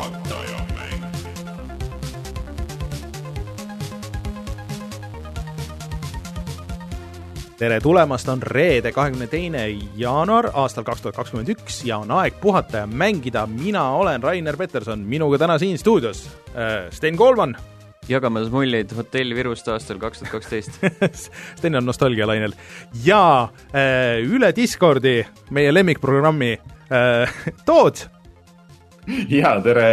puhataja mäng. tere tulemast, on reede, kahekümne teine jaanuar aastal kaks tuhat kakskümmend üks ja on aeg puhata ja mängida. mina olen Rainer Peterson, minuga täna siin stuudios äh, Sten Koolman. jagamas muljeid hotell Virust aastal kaks tuhat kaksteist. Sten on nostalgialainel ja äh, üle Discordi meie lemmikprogrammi äh, Tood ja tere,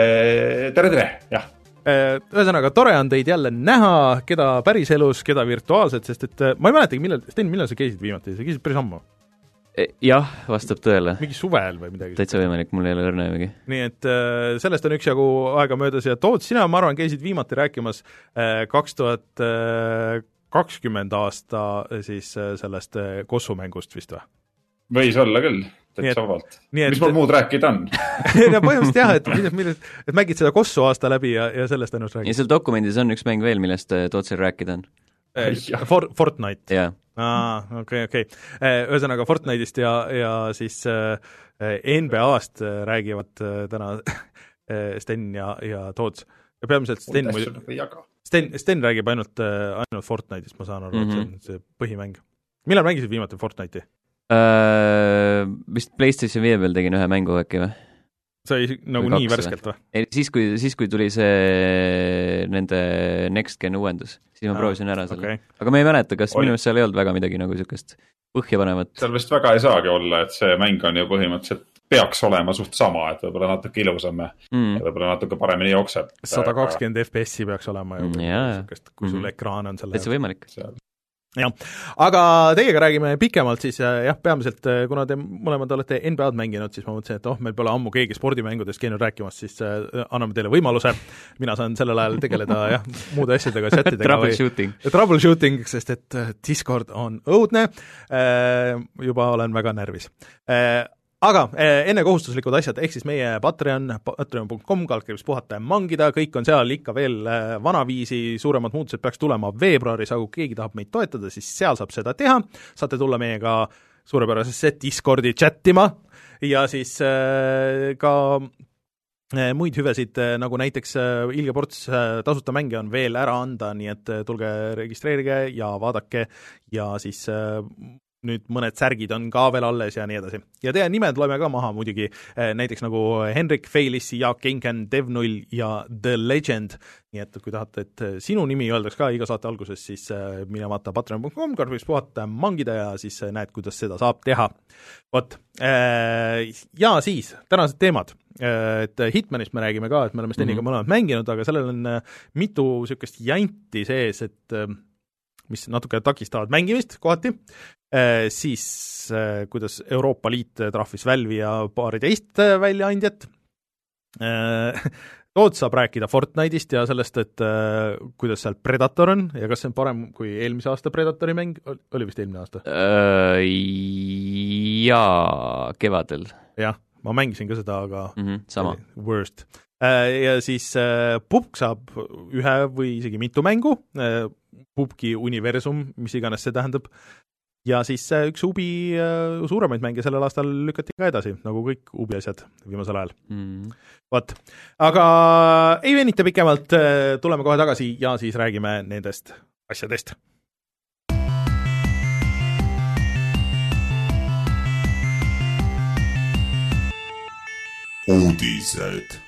tere, tere, jah. äh,. ühesõnaga, tore on teid jälle näha, keda päriselus, keda virtuaalselt, sest et äh, ma ei mäletagi, millal, Sten, millal sa käisid viimati, sa käisid päris ammu, E, jah, vastab tõele. mingi suvel või midagi? täitsa võimalik, mul ei ole õrna aimugi. nii et äh, sellest on üksjagu aega möödas ja Toot, sina, ma arvan, käisid viimati rääkimas kaks tuhat kakskümmend aasta siis sellest äh, Kossu mängust vist või? võis olla küll, täitsa vabalt. nii et- mis mul muud rääkida on? no põhimõtteliselt jah, et millest, millest, et mängid seda Kossu aasta läbi ja, ja sellest ainult ja räägid. seal dokumendis on üks mäng veel, millest äh, Tootsil rääkida on. jah. For-, Fortnite. jaa, aa, okei, okei. ühesõnaga Fortnite'ist ja, ja siis äh, NBA-st äh, räägivad äh, täna äh, Sten ja, ja Toots. ja peamiselt Sten muidu, ei jaga. Sten, Sten räägib ainult, ainult Fortnite'ist, ma saan aru mm, -hmm. Mhm. et see on see põhimäng. millal mängisid viimati Fortnite'i? Äh, vist PlayStation viie peal tegin ühe mängu äkki või? see oli nagu Või nii värskelt või? ei, siis kui, siis kui tuli see nende Next Gen uuendus, siis ma Aa, proovisin ära selle okay.. aga ma ei mäleta, kas minu arust seal ei olnud väga midagi nagu niisugust põhjapanevat. seal vist väga ei saagi olla, et see mäng on ju põhimõtteliselt peaks olema suht sama, et võib-olla natuke ilusam ja Mm. võib-olla natuke paremini jookseb. sada kakskümmend FPS-i peaks olema ju Mm, kui sul Mhm. ekraan on selle täitsa võimalik. jah, aga teiega räägime pikemalt siis äh, jah, peamiselt äh, kuna te mõlemad olete NBA-d mänginud, siis ma mõtlesin, et oh, meil pole ammu keegi spordimängudest käinud rääkimas, siis äh, anname teile võimaluse, mina saan sellel ajal tegeleda jah, muude asjadega, chat idega või Troubleshooting. troubleshooting, sest et Discord on õudne, juba olen väga närvis. Aga äh, enne kohustuslikud asjad, ehk siis meie Patreon, patreon.com, kaldkriips puhata ja mangida, kõik on seal ikka veel äh, vanaviisi, suuremad muutused peaks tulema veebruaris, aga kui keegi tahab meid toetada, siis seal saab seda teha, saate tulla meiega suurepärasesse Discordi chat ima ja siis äh, ka Eh, muid hüvesid, nagu näiteks eh, ilge ports eh, tasuta mänge on veel ära anda, nii et eh, tulge registreerige ja vaadake ja siis eh, nüüd mõned särgid on ka veel alles ja nii edasi. ja teie nimed loeme ka maha muidugi, näiteks nagu Henrik Feilis, Jaak Inken, Dev0 ja The Legend, nii et kui tahate, et eh, sinu nimi öeldaks ka iga saate alguses, siis eh, mine vaata patreon.com, karbis puhata, mangida ja siis eh, näed, kuidas seda saab teha. vot, ja siis tänased teemad et Hitmanist me räägime ka, et me oleme Steniga mm -hmm. mõlemad mänginud, aga sellel on mitu niisugust janti sees, et mis natuke takistavad mängimist kohati, siis äh, kuidas Euroopa Liit trahvis Valve'i ja paari teist äh, väljaandjat, Toots saab rääkida Fortnite'ist ja sellest, et äh, kuidas seal Predator on ja kas see on parem kui eelmise aasta Predatori mäng, oli vist eelmine aasta? Äh, jaa, kevadel jah, ma mängisin ka seda, aga mm. -hmm, sama. Worst. Ja siis äh, Pupk saab ühe või isegi mitu mängu, Pupki universum, mis iganes see tähendab, ja siis äh, üks Ubi äh, suuremaid mänge sellel aastal lükati ka edasi, nagu kõik Ubi asjad viimasel ajal. Mm. vot, aga ei venita pikemalt, tuleme kohe tagasi ja siis räägime nendest asjadest. uudised.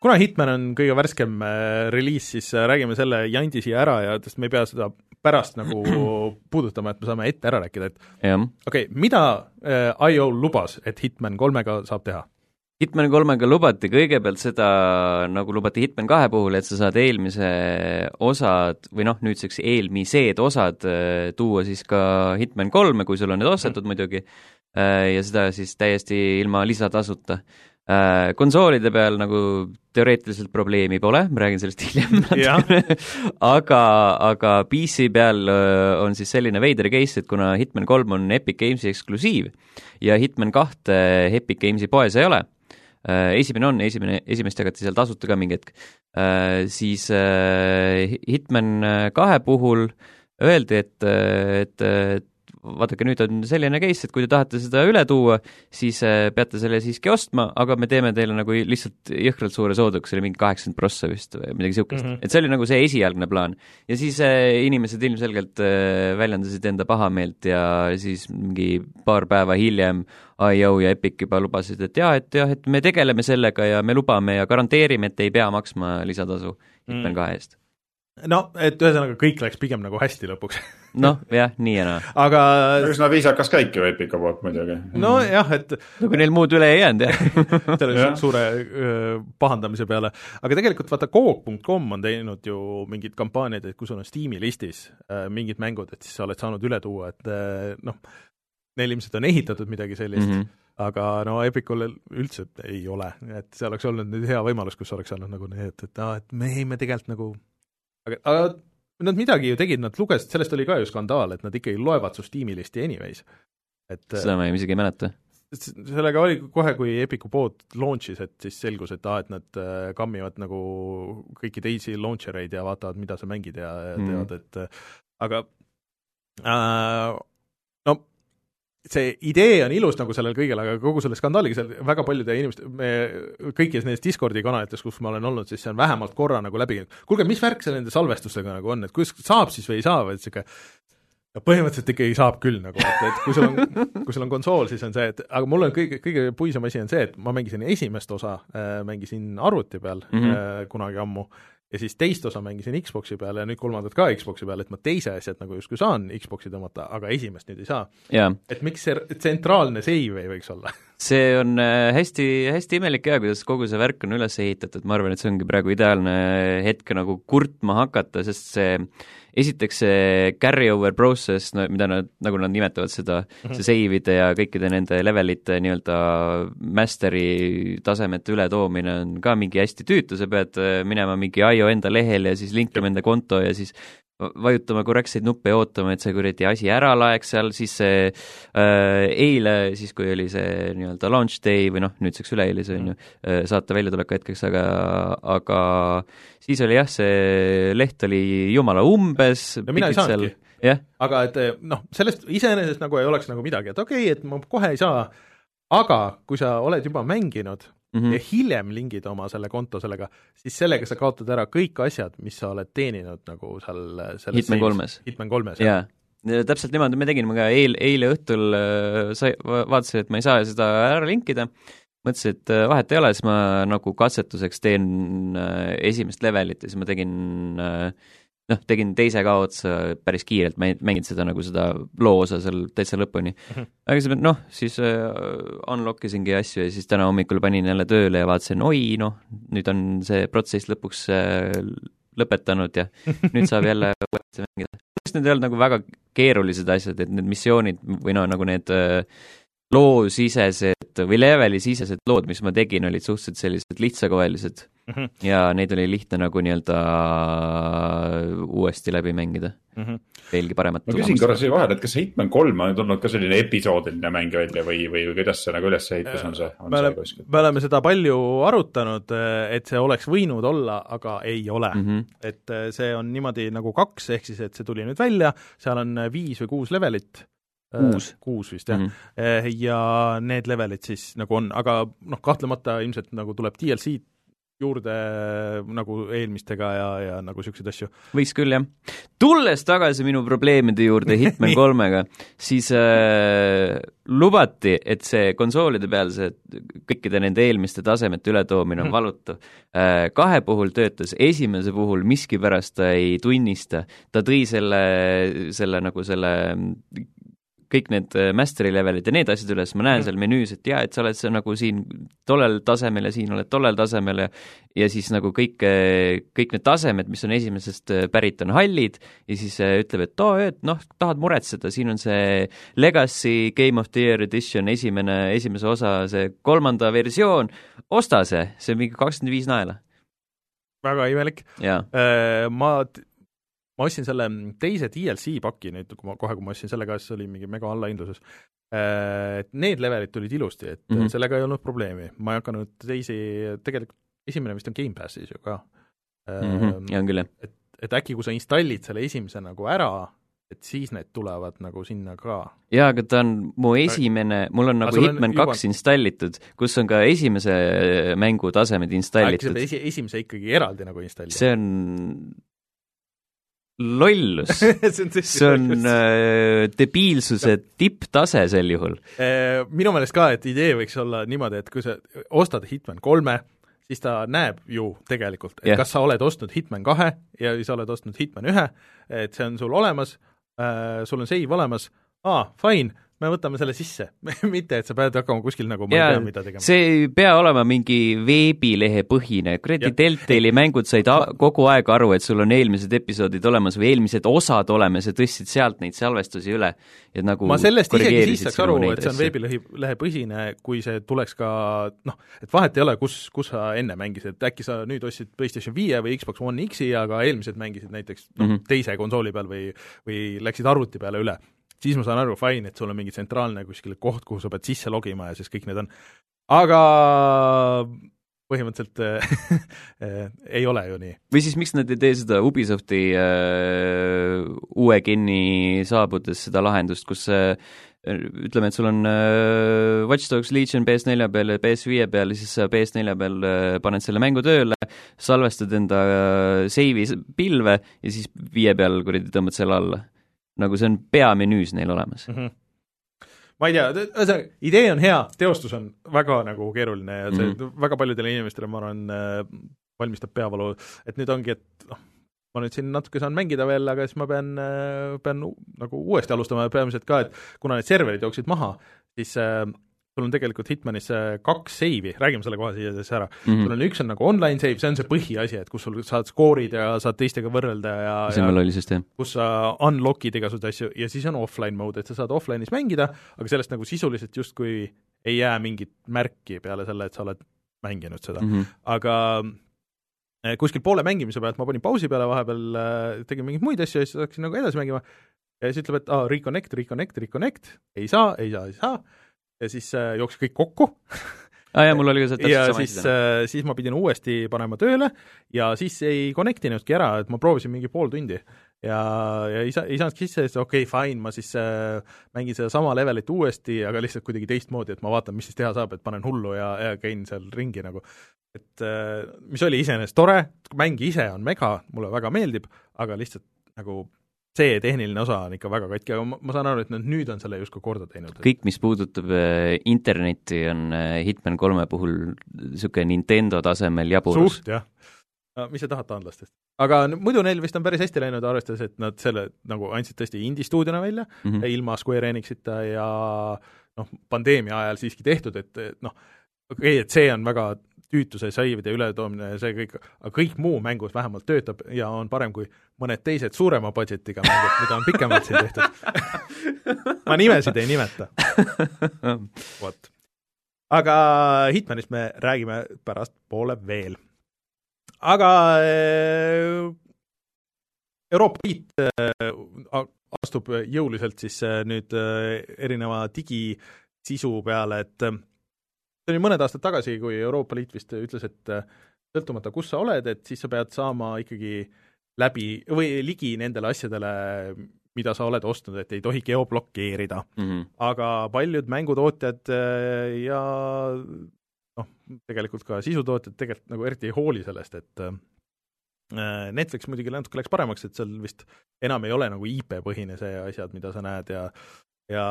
Kuna Hitman on kõige värskem äh, reliis, siis äh, räägime selle jandi siia ära ja sest me ei pea seda pärast nagu puudutama, et me saame ette ära rääkida, et okei okay,, mida äh, IO lubas, et Hitman kolmega saab teha? Hitman kolmega lubati kõigepealt seda, nagu lubati Hitman kahe puhul, et sa saad eelmise osad või noh, nüüdseks eelmised osad tuua siis ka Hitman kolme, kui sul on need ostetud muidugi, ja seda siis täiesti ilma lisatasuta. Konsoolide peal nagu teoreetiliselt probleemi pole, ma räägin sellest hiljem natukene, aga, aga PC peal äh, on siis selline veider case, et kuna Hitman kolm on Epic Games'i eksklusiiv ja Hitman kahte Epic Games'i poes ei ole, esimene on, esimene, esimest jagati seal tasuta ka mingi hetk, siis äh, Hitman kahe puhul öeldi, et, et vaadake, nüüd on selline case, et kui te tahate seda üle tuua, siis äh, peate selle siiski ostma, aga me teeme teile nagu lihtsalt jõhkralt suure sooduks, see oli mingi kaheksakümmend prossa vist või midagi niisugust mm. -hmm. et see oli nagu see esialgne plaan. ja siis äh, inimesed ilmselgelt äh, väljendasid enda pahameelt ja siis mingi paar päeva hiljem IO ja Epic juba lubasid, et jaa, et jah, et me tegeleme sellega ja me lubame ja garanteerime, et ei pea maksma lisatasu Hitman Mm. kahe eest. No et ühesõnaga, kõik läks pigem nagu hästi lõpuks noh, jah, nii ja naa. aga üsna viisakas käik ju Epica poolt muidugi. nojah, et no kui neil muud üle ei jäänud, jah selle suure öö, pahandamise peale, aga tegelikult vaata, Coop.com on teinud ju mingeid kampaaniaid, et kui sul on Steam'i listis äh, mingid mängud, et siis sa oled saanud üle tuua, et äh, noh, neil ilmselt on ehitatud midagi sellist mm. -hmm. aga no Epicul üldse ei ole, et see oleks olnud nüüd hea võimalus, kus oleks olnud nagu nii, et, et aa, et me ei, me tegelikult nagu aga, aga nad midagi ju tegid, nad lugesid, sellest oli ka ju skandaal, et nad ikkagi loevad su Steam'i listi anyways. et seda ma isegi ei mäleta. Sellega oli kohe, kui Epicu pood launch'is, et siis selgus, et aa, et nad äh, kammivad nagu kõiki teisi launcher eid ja vaatavad, mida sa mängid ja, ja Mhm. teavad, et äh, aga äh, see idee on ilus nagu sellel kõigel, aga kogu selle skandaaliga seal väga paljude inimeste, me kõikides nendes Discordi kanalites, kus ma olen olnud, siis see on vähemalt korra nagu läbi käinud. kuulge, mis värk see nende salvestustega nagu on, et kuidas saab siis või ei saa või et sihuke no põhimõtteliselt ikkagi saab küll nagu, et, et kui sul on, kui sul on konsool, siis on see, et aga mul on kõige, kõige puisem asi on see, et ma mängisin esimest osa äh,, mängisin arvuti peal mm. -hmm. äh, kunagi ammu, ja siis teist osa mängisin Xboxi peal ja nüüd kolmandat ka Xboxi peal, et ma teise asjad nagu justkui saan Xboxi tõmmata, aga esimest nüüd ei saa. jaa, et miks see tsentraalne save ei võiks olla? see on äh, hästi, hästi imelik ja kuidas kogu see värk on üles ehitatud, ma arvan, et see ongi praegu ideaalne hetk nagu kurtma hakata, sest see esiteks see carry-over process, no mida nad, nagu nad nimetavad seda mm, -hmm. see save'ide ja kõikide nende levelite nii-öelda master'i tasemete ületoomine on ka mingi hästi tüütu, sa pead äh, minema mingi IO enda lehele ja siis linkima enda konto ja siis vajutama korrektseid nuppe ja ootama, et see kuradi asi ära laeks seal, siis see äh, eile, siis kui oli see nii-öelda launch day või noh, nüüdseks üleeilse on ju, äh, saate väljatuleku hetkeks, aga, aga siis oli jah, see leht oli jumala umbes. No mina ei saanudki. jah, aga et eh, noh, sellest iseenesest nagu ei oleks nagu midagi, et okei okay,, et ma kohe ei saa, aga kui sa oled juba mänginud mm. -hmm. ja hiljem lingid oma selle konto sellega, siis sellega sa kaotad ära kõik asjad, mis sa oled teeninud nagu seal selles Hitman kolmes. Hitman kolmes, jah. jaa, täpselt niimoodi me tegime ka eil, eile õhtul äh, sai, va- vaatasin, et ma ei saa seda ära linkida, mõtlesin, et äh, vahet ei ole, siis ma nagu katsetuseks teen äh, esimest levelit ja siis ma tegin äh, noh, tegin teise ka otsa päris kiirelt, mänginud seda nagu seda loo osa seal täitsa lõpuni mm. -hmm. aga siis noh, siis äh, unlock isingi asju ja siis täna hommikul panin jälle tööle ja vaatasin, oi noh, nüüd on see protsess lõpuks äh, lõpetanud ja nüüd saab jälle uuesti mängida. kas need ei olnud nagu väga keerulised asjad, et need missioonid või no nagu need äh, loosisesed või leveli-sisesed lood, mis ma tegin, olid suhteliselt sellised lihtsakoelised Mhm. ja neid oli lihtne nagu nii-öelda uuesti läbi mängida mm. -hmm. veelgi paremat ma küsin korra siia vahele, et kas Hitman kolm on tulnud ka selline episoodiline mäng välja või, või kuidas see nagu ülesehitus on see, on me see oleme, kuskil? me oleme seda palju arutanud, et see oleks võinud olla, aga ei ole mm. mm. -hmm. et see on niimoodi nagu kaks, ehk siis et see tuli nüüd välja, seal on viis või kuus levelit, Kuus. kuus vist, jah Mm mm. -hmm. -hmm. ja need levelid siis nagu on, aga noh, kahtlemata ilmselt nagu tuleb DLC-d juurde nagu eelmistega ja, ja nagu niisuguseid asju. võiks küll, jah. tulles tagasi minu probleemide juurde Hitman kolmega, siis äh, lubati, et see konsoolide peal see kõikide nende eelmiste tasemete ületoomine on valutav äh,. kahe puhul töötas, esimese puhul miskipärast ta ei tunnista, ta tõi selle, selle nagu selle kõik need äh, master'i levelid ja need asjad üles, ma näen seal menüüs, et jaa, et sa oled see nagu siin tollel tasemel ja siin oled tollel tasemel ja ja siis nagu kõik, kõik need tasemed, mis on esimesest äh, pärit, on hallid ja siis äh, ütleb, et oo, et noh, tahad muretseda, siin on see Legacy Game of the Year Edition esimene, esimese osa see kolmanda versioon, osta see, see on mingi kakskümmend viis naela. väga imelik. Ma ma ostsin selle teise DLC paki nüüd, kui ma, kohe, kui ma ostsin selle ka, siis oli mingi mega allahindluses. Et need levelid tulid ilusti, et mm. -hmm. sellega ei olnud probleemi, ma ei hakanud teisi, tegelikult esimene vist on Gamepassis ju ka Mm -hmm. ja on küll, jah. et, et äkki, kui sa installid selle esimese nagu ära, et siis need tulevad nagu sinna ka. jaa, aga ta on mu esimene, mul on nagu Hitman juba... kaks installitud, kus on ka esimese mängu tasemed installitud. esi, esimese ikkagi eraldi nagu installida? see on lollus see on, äh, debiilsuse tipptase sel juhul. Äh, minu meelest ka, et idee võiks olla niimoodi, et kui sa ostad Hitman kolme, siis ta näeb ju tegelikult, et yeah. kas sa oled ostnud Hitman kahe ja sa oled ostnud Hitman ühe, et see on sul olemas äh,, sul on save olemas, aa, fine, me võtame selle sisse. Mitte et sa pead hakkama kuskil nagu ma ei tea, mida tegema. see ei pea olema mingi veebilehe põhine, kuradi Deltali mängud said kogu aeg aru, et sul on eelmised episoodid olemas või eelmised osad olemas ja tõstsid sealt neid salvestusi üle. et nagu ma sellest isegi siis saaks aru, et see on veebilehi, lehepõhine, kui see tuleks ka noh, et vahet ei ole, kus, kus sa enne mängisid, äkki sa nüüd ostsid PlayStation viie või Xbox One X-i, aga eelmised mängisid näiteks noh mm -hmm., teise konsooli peal või, või läksid arvuti peale üle siis ma saan aru, fine, et sul on mingi tsentraalne kuskil koht, kuhu sa pead sisse logima ja siis kõik need on, aga põhimõtteliselt äh, ei ole ju nii. või siis miks nad ei tee seda Ubisofti äh, uue genni saabudes seda lahendust, kus äh, ütleme, et sul on äh, Watch Dogs Legion PS4 peal ja PS5 peal ja siis sa PS4 peal äh, paned selle mängu tööle, salvestad enda äh, save'i pilve ja siis viie peal kuradi tõmbad selle alla nagu see on peamenüüs neil olemas mm. -hmm ma ei tea, ühesõnaga, idee on hea, teostus on väga nagu keeruline ja see mm -hmm. väga paljudele inimestele, ma arvan, äh, valmistab peavalu, et nüüd ongi, et noh, ma nüüd siin natuke saan mängida veel, aga siis ma pean, äh, pean nagu uuesti alustama ja peamiselt ka, et kuna need serverid jooksid maha, siis äh, sul on tegelikult Hitmanis kaks seivi, räägime selle kohe siia siis ära mm. -hmm. sul on üks on nagu online save, see on see põhiasi, et kus sul saad skoorid ja saad teistega võrrelda ja see on veel oli süsteem. kus sa unlock'id igasuguseid asju ja siis on offline mode, et sa saad offline'is mängida, aga sellest nagu sisuliselt justkui ei jää mingit märki peale selle, et sa oled mänginud seda mm, -hmm. aga eh, kuskil poole mängimise pealt ma panin pausi peale vahepeal, eh, tegin mingeid muid asju ja siis hakkasin nagu edasi mängima ja siis ütleb, et aa, reconnect, reconnect, reconnect, ei saa, ei saa, ei saa ja siis äh, jooksis kõik kokku. Aa ah, jaa, mul oli ka see täpselt ja sama siis, äh, siis ma pidin uuesti panema tööle ja siis ei connect inudki ära, et ma proovisin mingi pool tundi. Ja, ja ei saa, ei saanudki sisse, siis okei okay,, fine, ma siis äh, mängin sedasama levelit uuesti, aga lihtsalt kuidagi teistmoodi, et ma vaatan, mis siis teha saab, et panen hullu ja, ja käin seal ringi nagu. et äh, mis oli iseenesest tore, mäng ise on mega, mulle väga meeldib, aga lihtsalt nagu see tehniline osa on ikka väga katki, aga ma, ma saan aru, et nad nüüd on selle justkui korda teinud. kõik, mis puudutab äh, internetti, on äh, Hitman kolme puhul niisugune Nintendo tasemel jaburus. suht, jah. no mis sa tahad taanlastest? aga muidu neil vist on päris hästi läinud, arvestades, et nad selle nagu andsid tõesti indie-stuudiona välja mm, -hmm. ilma Square Enixita ja noh, pandeemia ajal siiski tehtud, et, et noh, okei okay,, et see on väga tüütuse saivide ületoomine ja see kõik, aga kõik muu mängus vähemalt töötab ja on parem kui mõned teised suurema budget'iga mängud, mida on pikemalt siin tehtud ma nimesid ei nimeta. vot. aga Hitmanist me räägime pärastpoole veel. aga äh, Euroopa Liit äh, astub jõuliselt siis äh, nüüd erineva digisisu peale, et see oli mõned aastad tagasi, kui Euroopa Liit vist ütles, et äh, sõltumata, kus sa oled, et siis sa pead saama ikkagi läbi või ligi nendele asjadele, mida sa oled ostnud, et ei tohi geoblokeerida mm. -hmm. aga paljud mängutootjad äh, ja noh, tegelikult ka sisutootjad tegelikult nagu eriti ei hooli sellest, et äh, Netflix muidugi natuke läks paremaks, et seal vist enam ei ole nagu IP-põhine see asjad, mida sa näed ja ja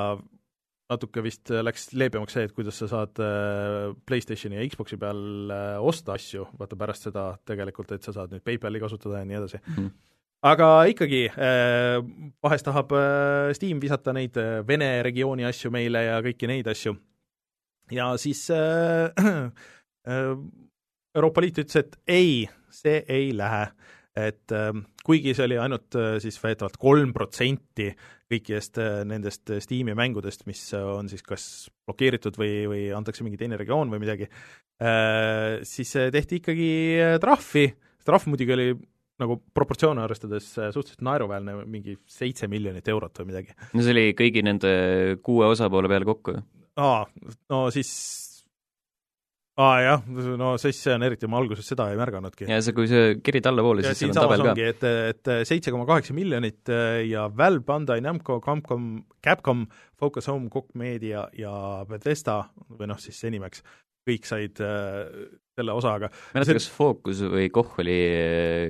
natuke vist läks leebemaks see, et kuidas sa saad äh, PlayStationi ja Xboxi peal äh, osta asju, vaata pärast seda tegelikult, et sa saad nüüd PayPali kasutada ja nii edasi mm. -hmm. aga ikkagi, äh, vahest tahab Steam visata neid Vene regiooni asju meile ja kõiki neid asju. ja siis äh, Euroopa Liit ütles, et ei, see ei lähe et kuigi see oli ainult siis väidetavalt kolm protsenti kõikidest äh, nendest äh, Steam'i mängudest, mis äh, on siis kas blokeeritud või, või antakse mingi teine regioon või midagi, siis tehti ikkagi trahvi, trahv muidugi oli nagu proportsioone arvestades suhteliselt naeruväärne, mingi seitse miljonit eurot või midagi. no see oli kõigi nende kuue osapoole peale kokku ju? aa, no siis aa jah, no siis see on eriti, ma alguses seda ei märganudki. ja see, kui see kirid allapoole, siis seal on tabel ka. et, et seitse koma kaheksa miljonit äh, ja Valve, Bandai Namco, Capcom, Capcom, Focus Home, Koch Media ja Bethesda või noh, siis Zenimax, kõik said äh, selle osa, aga mäletad see..., kas Focus või Koch oli,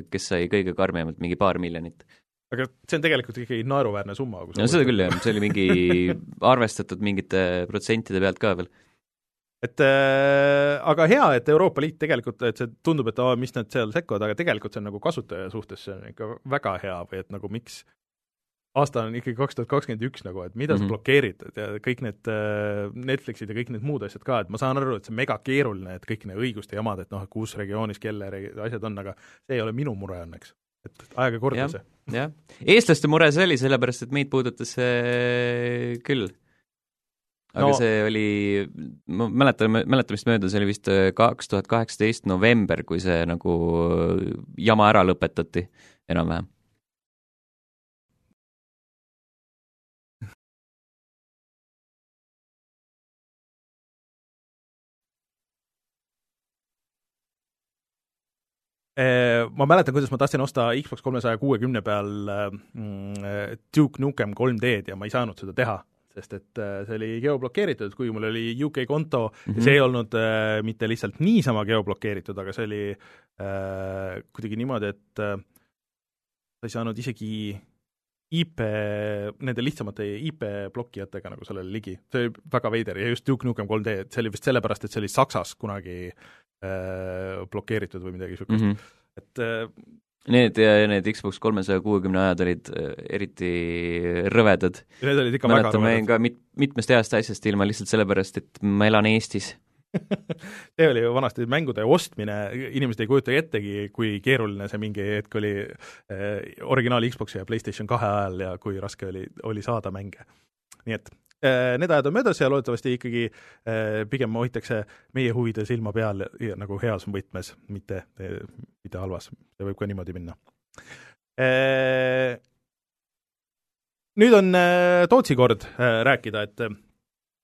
kes sai kõige karmimalt, mingi paar miljonit? aga see on tegelikult ikkagi naeruväärne summa. no seda küll jah, see oli mingi arvestatud mingite protsentide pealt ka veel et äh, aga hea, et Euroopa Liit tegelikult, et see tundub, et aa, mis nad seal sekkuvad, aga tegelikult see on nagu kasutaja suhtes, see on ikka väga hea või et nagu miks aasta on ikkagi kaks tuhat kakskümmend üks nagu, et mida mm -hmm. sa mhm. blokeerid ja kõik need äh, Netflixid ja kõik need muud asjad ka, et ma saan aru, et see on mega keeruline, et kõik need õiguste jamad, et noh, kus regioonis kelle regi-, asjad on, aga see ei ole minu mure õnneks. et aega korda see. jah, eestlaste mure see oli, sellepärast et meid puudutas see küll aga no, see oli, ma mäletan, mäletamist mööda, see oli vist äh, kaks tuhat kaheksateist november, kui see nagu äh, jama ära lõpetati enam-vähem. Äh, ma mäletan, kuidas ma tahtsin osta Xbox kolmesaja kuuekümne peal mm, Duke Nukem 3D-d ja ma ei saanud seda teha sest et äh, see oli geoblokeeritud, kuigi mul oli UK konto mm, -hmm. see ei olnud äh, mitte lihtsalt niisama geoblokeeritud, aga see oli äh, kuidagi niimoodi, et äh, sa ei saanud isegi IP, nende lihtsamate IP blokkijatega nagu sellele ligi, see oli väga veider ja just Duke Nukem 3D, et see oli vist sellepärast, et see oli Saksas kunagi äh, blokeeritud või midagi niisugust mm, -hmm. et äh, Need, need Xbox kolmesaja kuuekümne ajad olid äh, eriti rõvedad. Need olid ikka mäletan, väga rõvedad. ma jäin ka mit-, mitmest heast asjast ilma lihtsalt sellepärast, et ma elan Eestis see oli ju vanasti mängude ostmine, inimesed ei kujuta ettegi, kui keeruline see mingi hetk oli äh, originaal Xbox'i ja PlayStation kahe ajal ja kui raske oli, oli saada mänge. nii et need ajad on möödas ja loodetavasti ikkagi äh, pigem hoitakse meie huvide silma peal ja nagu heas võtmes, mitte, mitte halvas, see võib ka niimoodi minna. Äh, nüüd on Tootsi kord rääkida, et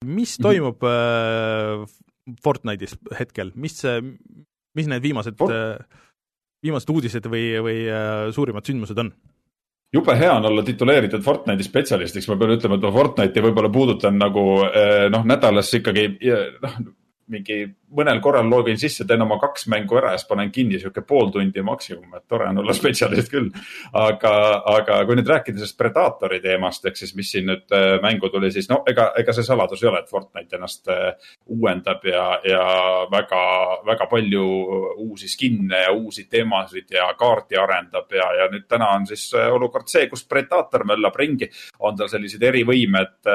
mis mhm. toimub. Fortnite'is hetkel, mis, mis need viimased Fort viimased uudised või, või suurimad sündmused on? Jube hea on olla tituleeritud Fortnite'i spetsialistiks, ma pean ütlema, et ma Fortnite'i võib-olla puudutan nagu eh, noh, nädalas ikkagi noh, mingi mõnel korral login sisse, teen oma kaks mängu ära ja siis panen kinni sihuke pool tundi maksimum, et tore on olla spetsialist küll. aga, aga kui nüüd rääkida sellest Predatori teemast, ehk siis mis siin nüüd äh, mängu tuli, siis no ega, ega see saladus ei ole, et Fortnite ennast äh, uuendab ja, ja väga, väga palju uusi skin'e ja uusi teemasid ja kaarti arendab ja, ja nüüd täna on siis äh, olukord see, kus Predator möllab ringi. on tal sellised erivõimed,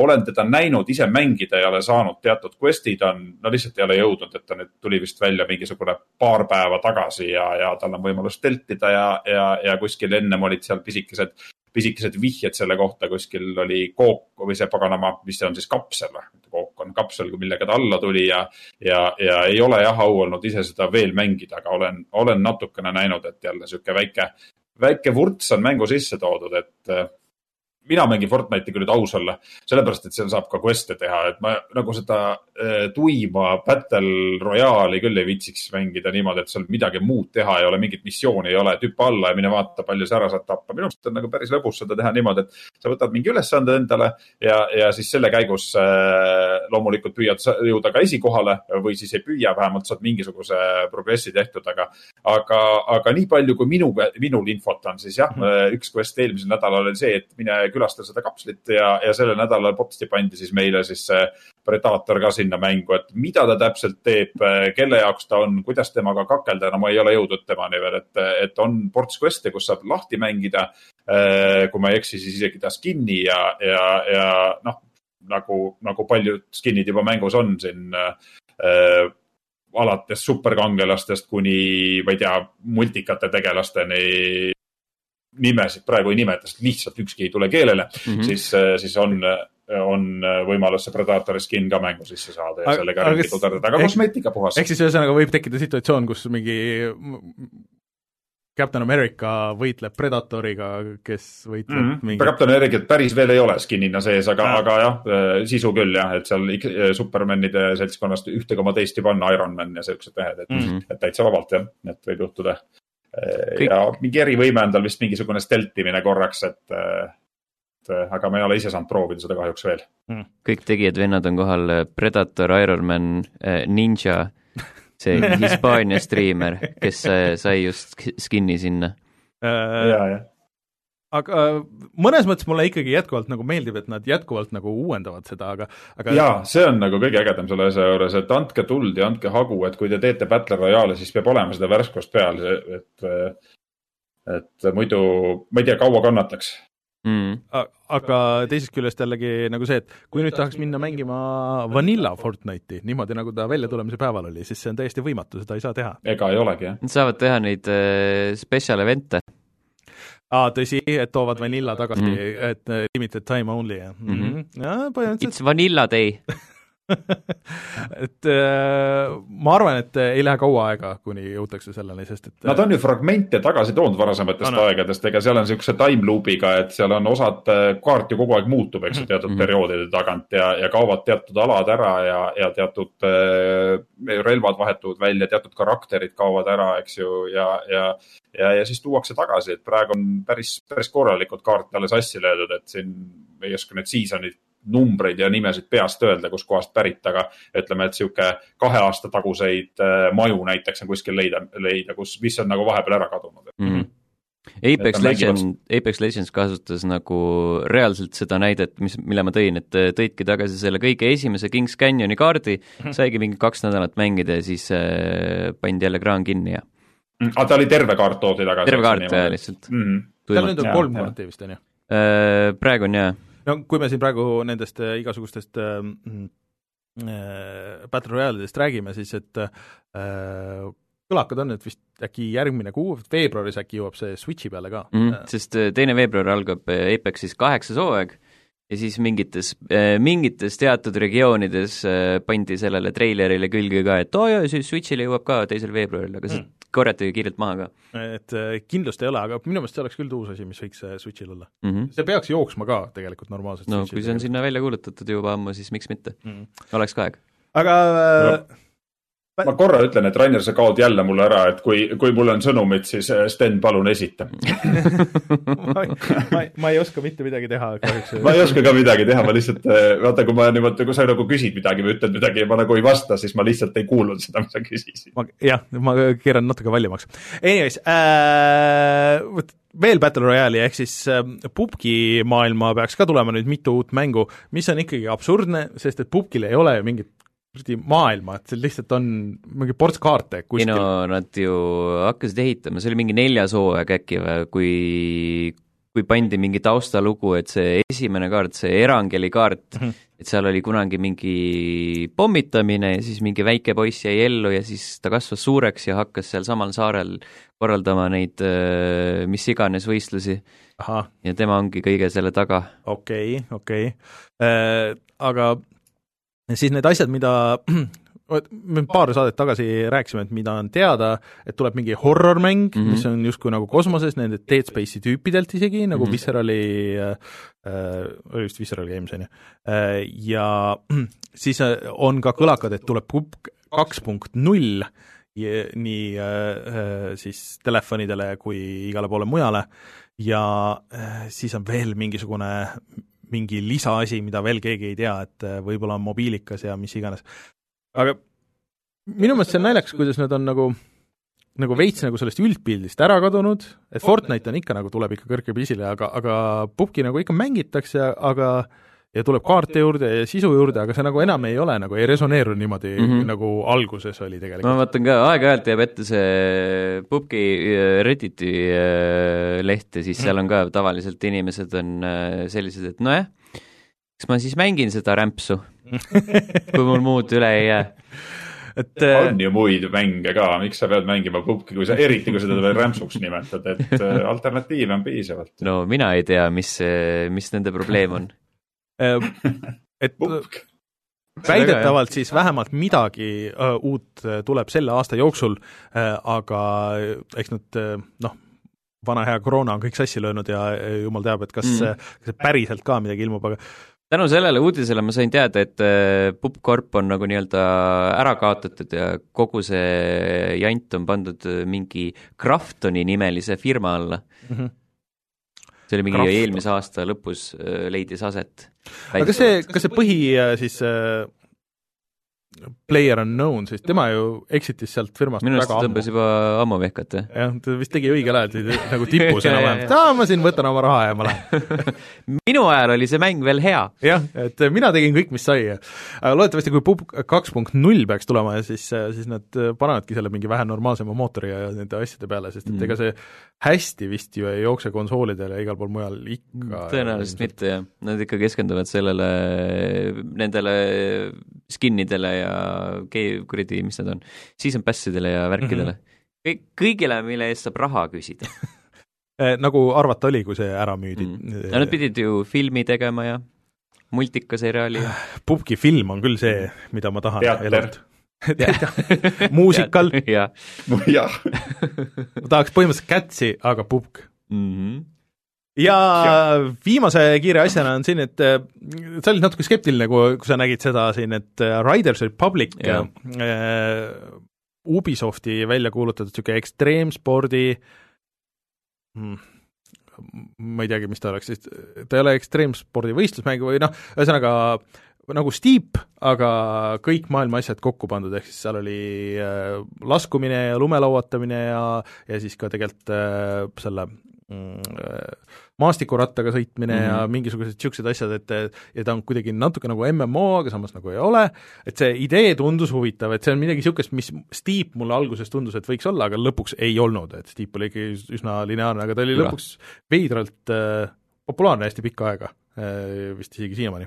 olen teda näinud, ise mängida ei ole saanud, teatud quest'id on, no lihtsalt ei ole jõudnud, et ta nüüd tuli vist välja mingisugune paar päeva tagasi ja, ja tal on võimalus teltida ja, ja, ja kuskil ennem olid seal pisikesed, pisikesed vihjed selle kohta, kuskil oli kook või see paganama, mis see on siis kapsel või? kook on kapsel, millega ta alla tuli ja, ja, ja ei ole jah au olnud ise seda veel mängida, aga olen, olen natukene näinud, et jälle sihuke väike, väike vurts on mängu sisse toodud, et mina mängin Fortnite'i, kui nüüd aus olla, sellepärast et seal saab ka quest'e teha, et ma nagu seda äh, tuima Battle Royale'i küll ei viitsiks mängida niimoodi, et seal midagi muud teha ei ole, mingit missiooni ei ole, tüpa alla ja mine vaata, palju sa ära saad tappa. minu arust on nagu päris lõbus seda teha niimoodi, et sa võtad mingi ülesande endale ja, ja siis selle käigus äh, loomulikult püüad jõuda ka esikohale või siis ei püüa, vähemalt saad mingisuguse progressi tehtud, aga, aga, aga nii palju, kui minu, minul infot on, siis jah mm, -hmm. üks quest eelmisel nädalal oli see, et mine külastada seda kapslit ja, ja sellel nädalal potsti pandi siis meile siis see Predator ka sinna mängu, et mida ta täpselt teeb, kelle jaoks ta on, kuidas temaga kakelda, no ma ei ole jõudnud temani veel, et, et on ports quest'e, kus saab lahti mängida. kui ma ei eksi, siis isegi ta skin'i ja, ja, ja noh, nagu, nagu paljud skin'id juba mängus on siin äh, alates superkangelastest kuni, ma ei tea, multikate tegelasteni nimesid praegu ei nimeta, sest lihtsalt ükski ei tule keelele mm, -hmm. siis, siis on, on võimalus see Predatori skin ka mängu sisse saada ja aga, sellega ringi tuderdada, aga kosmeetika puhas. ehk siis ühesõnaga võib tekkida situatsioon, kus mingi Captain America võitleb Predatoriga, kes võitleb mm mm -hmm. mingi Captain Americat päris veel ei ole skin'ina sees, aga Ah., aga jah, sisu küll jah, et seal Supermanide seltskonnast ühte koma teist juba on Iron Man ja siuksed mehed, et mm. -hmm. et täitsa vabalt jah, et võib juhtuda. Kõik- ja mingi erivõime on tal vist mingisugune steltimine korraks, et, et aga ma ei ole ise saanud proovida seda kahjuks veel. kõik tegijad vennad on kohal, Predator, Ironman, Ninja, see Hispaania striimer, kes äh, sai just skin'i sinna. äh, ja, jah. Aga mõnes mõttes mulle ikkagi jätkuvalt nagu meeldib, et nad jätkuvalt nagu uuendavad seda, aga aga ja see on nagu kõige ägedam selle asja juures, et andke tuld ja andke hagu, et kui te teete Battle Royale'i, siis peab olema seda värskust peal, et, et muidu ma ei tea, kaua kannataks. Mm. Aga teisest küljest jällegi nagu see, et kui nüüd tahaks minna mängima Vanilla Fortnite'i niimoodi, nagu ta väljatulemise päeval oli, siis see on täiesti võimatu, seda ei saa teha. ega ei olegi jah. Nad saavad teha neid äh, special event'e, aa, tõsi, et toovad Vanilla tagasi mm, et uh, limited time only mm, Mhm. -hmm. it's vanilla day. et äh, ma arvan, et ei lähe kaua aega, kuni jõutakse selleni, sest et Nad on ju fragmente tagasi toonud varasematest On, on. aegadest, ega seal on niisuguse time loop'iga, et seal on osad, kaart ju kogu aeg muutub, eks ju, teatud Mhm. perioodide tagant ja, ja kaovad teatud alad ära ja, ja teatud äh, relvad vahetuvad välja, teatud karakterid kaovad ära, eks ju, ja, ja ja, ja siis tuuakse tagasi, et praegu on päris, päris korralikult kaarte alles sassi löödud, et siin ei oska neid season'id numbreid ja nimesid peast öelda, kuskohast pärit, aga ütleme, et sihuke kahe aasta taguseid äh, maju näiteks on kuskil leida, leida, kus, mis on nagu vahepeal ära kadunud. Mm -hmm. Apex nad mängivad- Legend, Apex Legends kasutas nagu reaalselt seda näidet, mis, mille ma tõin, et äh, tõidki tagasi selle kõige esimese Kings Canyoni kaardi, saigi mingi kaks nädalat mängida ja siis äh, pandi jälle kraan kinni ja aga Mm, ta oli terve kaart toodi tagasi. terve kaart ja lihtsalt mm. -hmm. seal nüüd on kolm kaarti vist, on ju? äh,. praegu on jaa, no kui me siin praegu nendest äh, igasugustest äh, mm, äh, Battle Royale'idest räägime, siis et äh, kõlakad on nüüd vist äkki järgmine kuu, veebruaris äkki jõuab see Switchi peale ka mm,. sest äh, teine veebruar algab Apexis kaheksas hooaeg ja siis mingites, mingites teatud regioonides pandi sellele treilerile külge ka, et oo jaa, siis Switchile jõuab ka teisel veebruaril, aga see Mm. Korjati kiirelt maha ka et äh, kindlust ei ole, aga minu meelest see oleks küll uus asi, mis võiks äh, Switchil olla. mm. -hmm. see peaks jooksma ka tegelikult normaalselt no kui see on sinna välja kuulutatud juba ammu, siis miks mitte, mm.. oleks ka aeg. aga äh, ma korra ütlen, et Rainer, sa kaod jälle mulle ära, et kui, kui mul on sõnumid, siis äh, Sten, palun esita. ma, ma, ma ei oska mitte midagi teha kahjuks. ma ei oska ka midagi teha, ma lihtsalt, vaata, kui ma niimoodi, kui sa nagu küsid midagi või ütled midagi ja ma nagu ei vasta, siis ma lihtsalt ei kuulnud seda, mis sa küsisid. jah, ma keeran natuke valjemaks. Anyways äh,, vot veel Battle Royale'i ehk siis äh, pubgi maailma peaks ka tulema nüüd mitu uut mängu, mis on ikkagi absurdne, sest et pubgil ei ole ju mingit kuradi maailma, et seal lihtsalt on mingi ports kaarte ei kuskil no nad ju hakkasid ehitama, see oli mingi neljas hooaeg äkki või, kui kui pandi mingi taustalugu, et see esimene kaart, see Erangeli kaart Mhm. et seal oli kunagi mingi pommitamine ja siis mingi väike poiss jäi ellu ja siis ta kasvas suureks ja hakkas seal samal saarel korraldama neid äh, mis iganes võistlusi ja tema ongi kõige selle taga. okei okay,, okei okay. äh,, aga siis need asjad, mida me paar saadet tagasi rääkisime, et mida on teada, et tuleb mingi horror-mäng mm. -hmm. mis on justkui nagu kosmoses nende Dead Space'i tüüpidelt isegi, nagu mm. -hmm. Viscerali äh, äh,, oli vist Visceral Games, on ju äh,, ja siis äh, on ka kõlakad, et tuleb kaks punkt null, nii äh, siis telefonidele kui igale poole mujale ja äh, siis on veel mingisugune mingi lisaasi, mida veel keegi ei tea, et äh, võib-olla on mobiilikas ja mis iganes. aga minu meelest see on naljakas, kuidas nad on nagu nagu veits nagu sellest üldpildist ära kadunud, et Fortnite on ikka nagu, tuleb ikka kõrgele pisile, aga, aga pubgi nagu ikka mängitakse, aga ja tuleb kaarte juurde ja sisu juurde, aga see nagu enam ei ole nagu, ei resoneeru niimoodi mm. -hmm. nagu alguses oli ma tegelikult. vaatan ka, aeg-ajalt jääb ette see pubgi äh, Redditi äh, leht ja siis seal on ka tavaliselt inimesed on äh, sellised, et nojah, eks ma siis mängin seda rämpsu, kui mul muud üle ei jää. et on ju muid mänge ka, miks sa pead mängima pubki, kui sa, eriti kui seda veel rämpsuks nimetad, et alternatiive on piisavalt. no mina ei tea, mis, mis nende probleem on. Äh, et pubk, väidetavalt siis vähemalt midagi äh, uut äh, tuleb selle aasta jooksul äh,, aga eks nad äh, noh, vana hea koroona on kõik sassi löönud ja jumal teab, et kas Mm. see päriselt ka midagi ilmub, aga tänu sellele uudisele ma sain teada, et äh, Pupcorp on nagu nii-öelda ära kaotatud ja kogu see jant on pandud äh, mingi Kraftoni nimelise firma alla mm -hmm. See oli mingi Krafton. eelmise aasta lõpus leidis aset. aga kas see, kas see põhi äh, siis äh, Player Unknown, siis tema ju exitis sealt firmast minu arust ta tõmbas juba ammu vehkat, jah. jah, ta vist tegi õigel ajal nagu tipus enam-vähem, et aa, ma siin võtan oma raha ja ma lähen. minu ajal oli see mäng veel hea. jah, et mina tegin kõik, mis sai. loodetavasti, kui Pub kaks punkt null peaks tulema, siis, siis nad panevadki selle mingi vähe normaalsema mootori ja nende asjade peale, sest et Mm. ega see hästi vist ju ei jookse konsoolidel ja igal pool mujal ikka. tõenäoliselt mitte, jah. Nad ikka keskenduvad sellele, nendele skin'idele ja kuradi, mis need on, season pass idele ja värkidele mm. -hmm. kõigile, mille eest saab raha küsida Eh, nagu arvata oli, kui see ära müüdi mm.. ja nad pidid ju filmi tegema ja multikaseriaali ja Pupki film on küll see, mida ma tahan elult. muusikal, jah jah, ma tahaks põhimõtteliselt Catsi, aga Pupk. mm. -hmm. Ja viimase kiire asjana on siin, et äh, sa olid natuke skeptiline, kui, kui sa nägid seda siin, et äh, Riders Republic ja. Äh, Ubisofti välja kuulutatud niisugune ekstreemspordi hmm, ma ei teagi, mis ta oleks siis, ta ei ole ekstreemspordi võistlusmäng või noh, ühesõnaga nagu Steep, aga kõik maailma asjad kokku pandud, ehk siis seal oli äh, laskumine ja lumelauatamine ja, ja siis ka tegelikult äh, selle mm, äh, maastikurattaga sõitmine mm -hmm. ja Mhm. mingisugused niisugused asjad, et ja ta on kuidagi natuke nagu MMO, aga samas nagu ei ole, et see idee tundus huvitav, et see on midagi niisugust, mis Steep mulle alguses tundus, et võiks olla, aga lõpuks ei olnud, et Steep oli ikkagi üsna lineaarne, aga ta oli Jura. lõpuks veidralt äh, populaarne hästi pikka aega äh,, vist isegi siiamaani.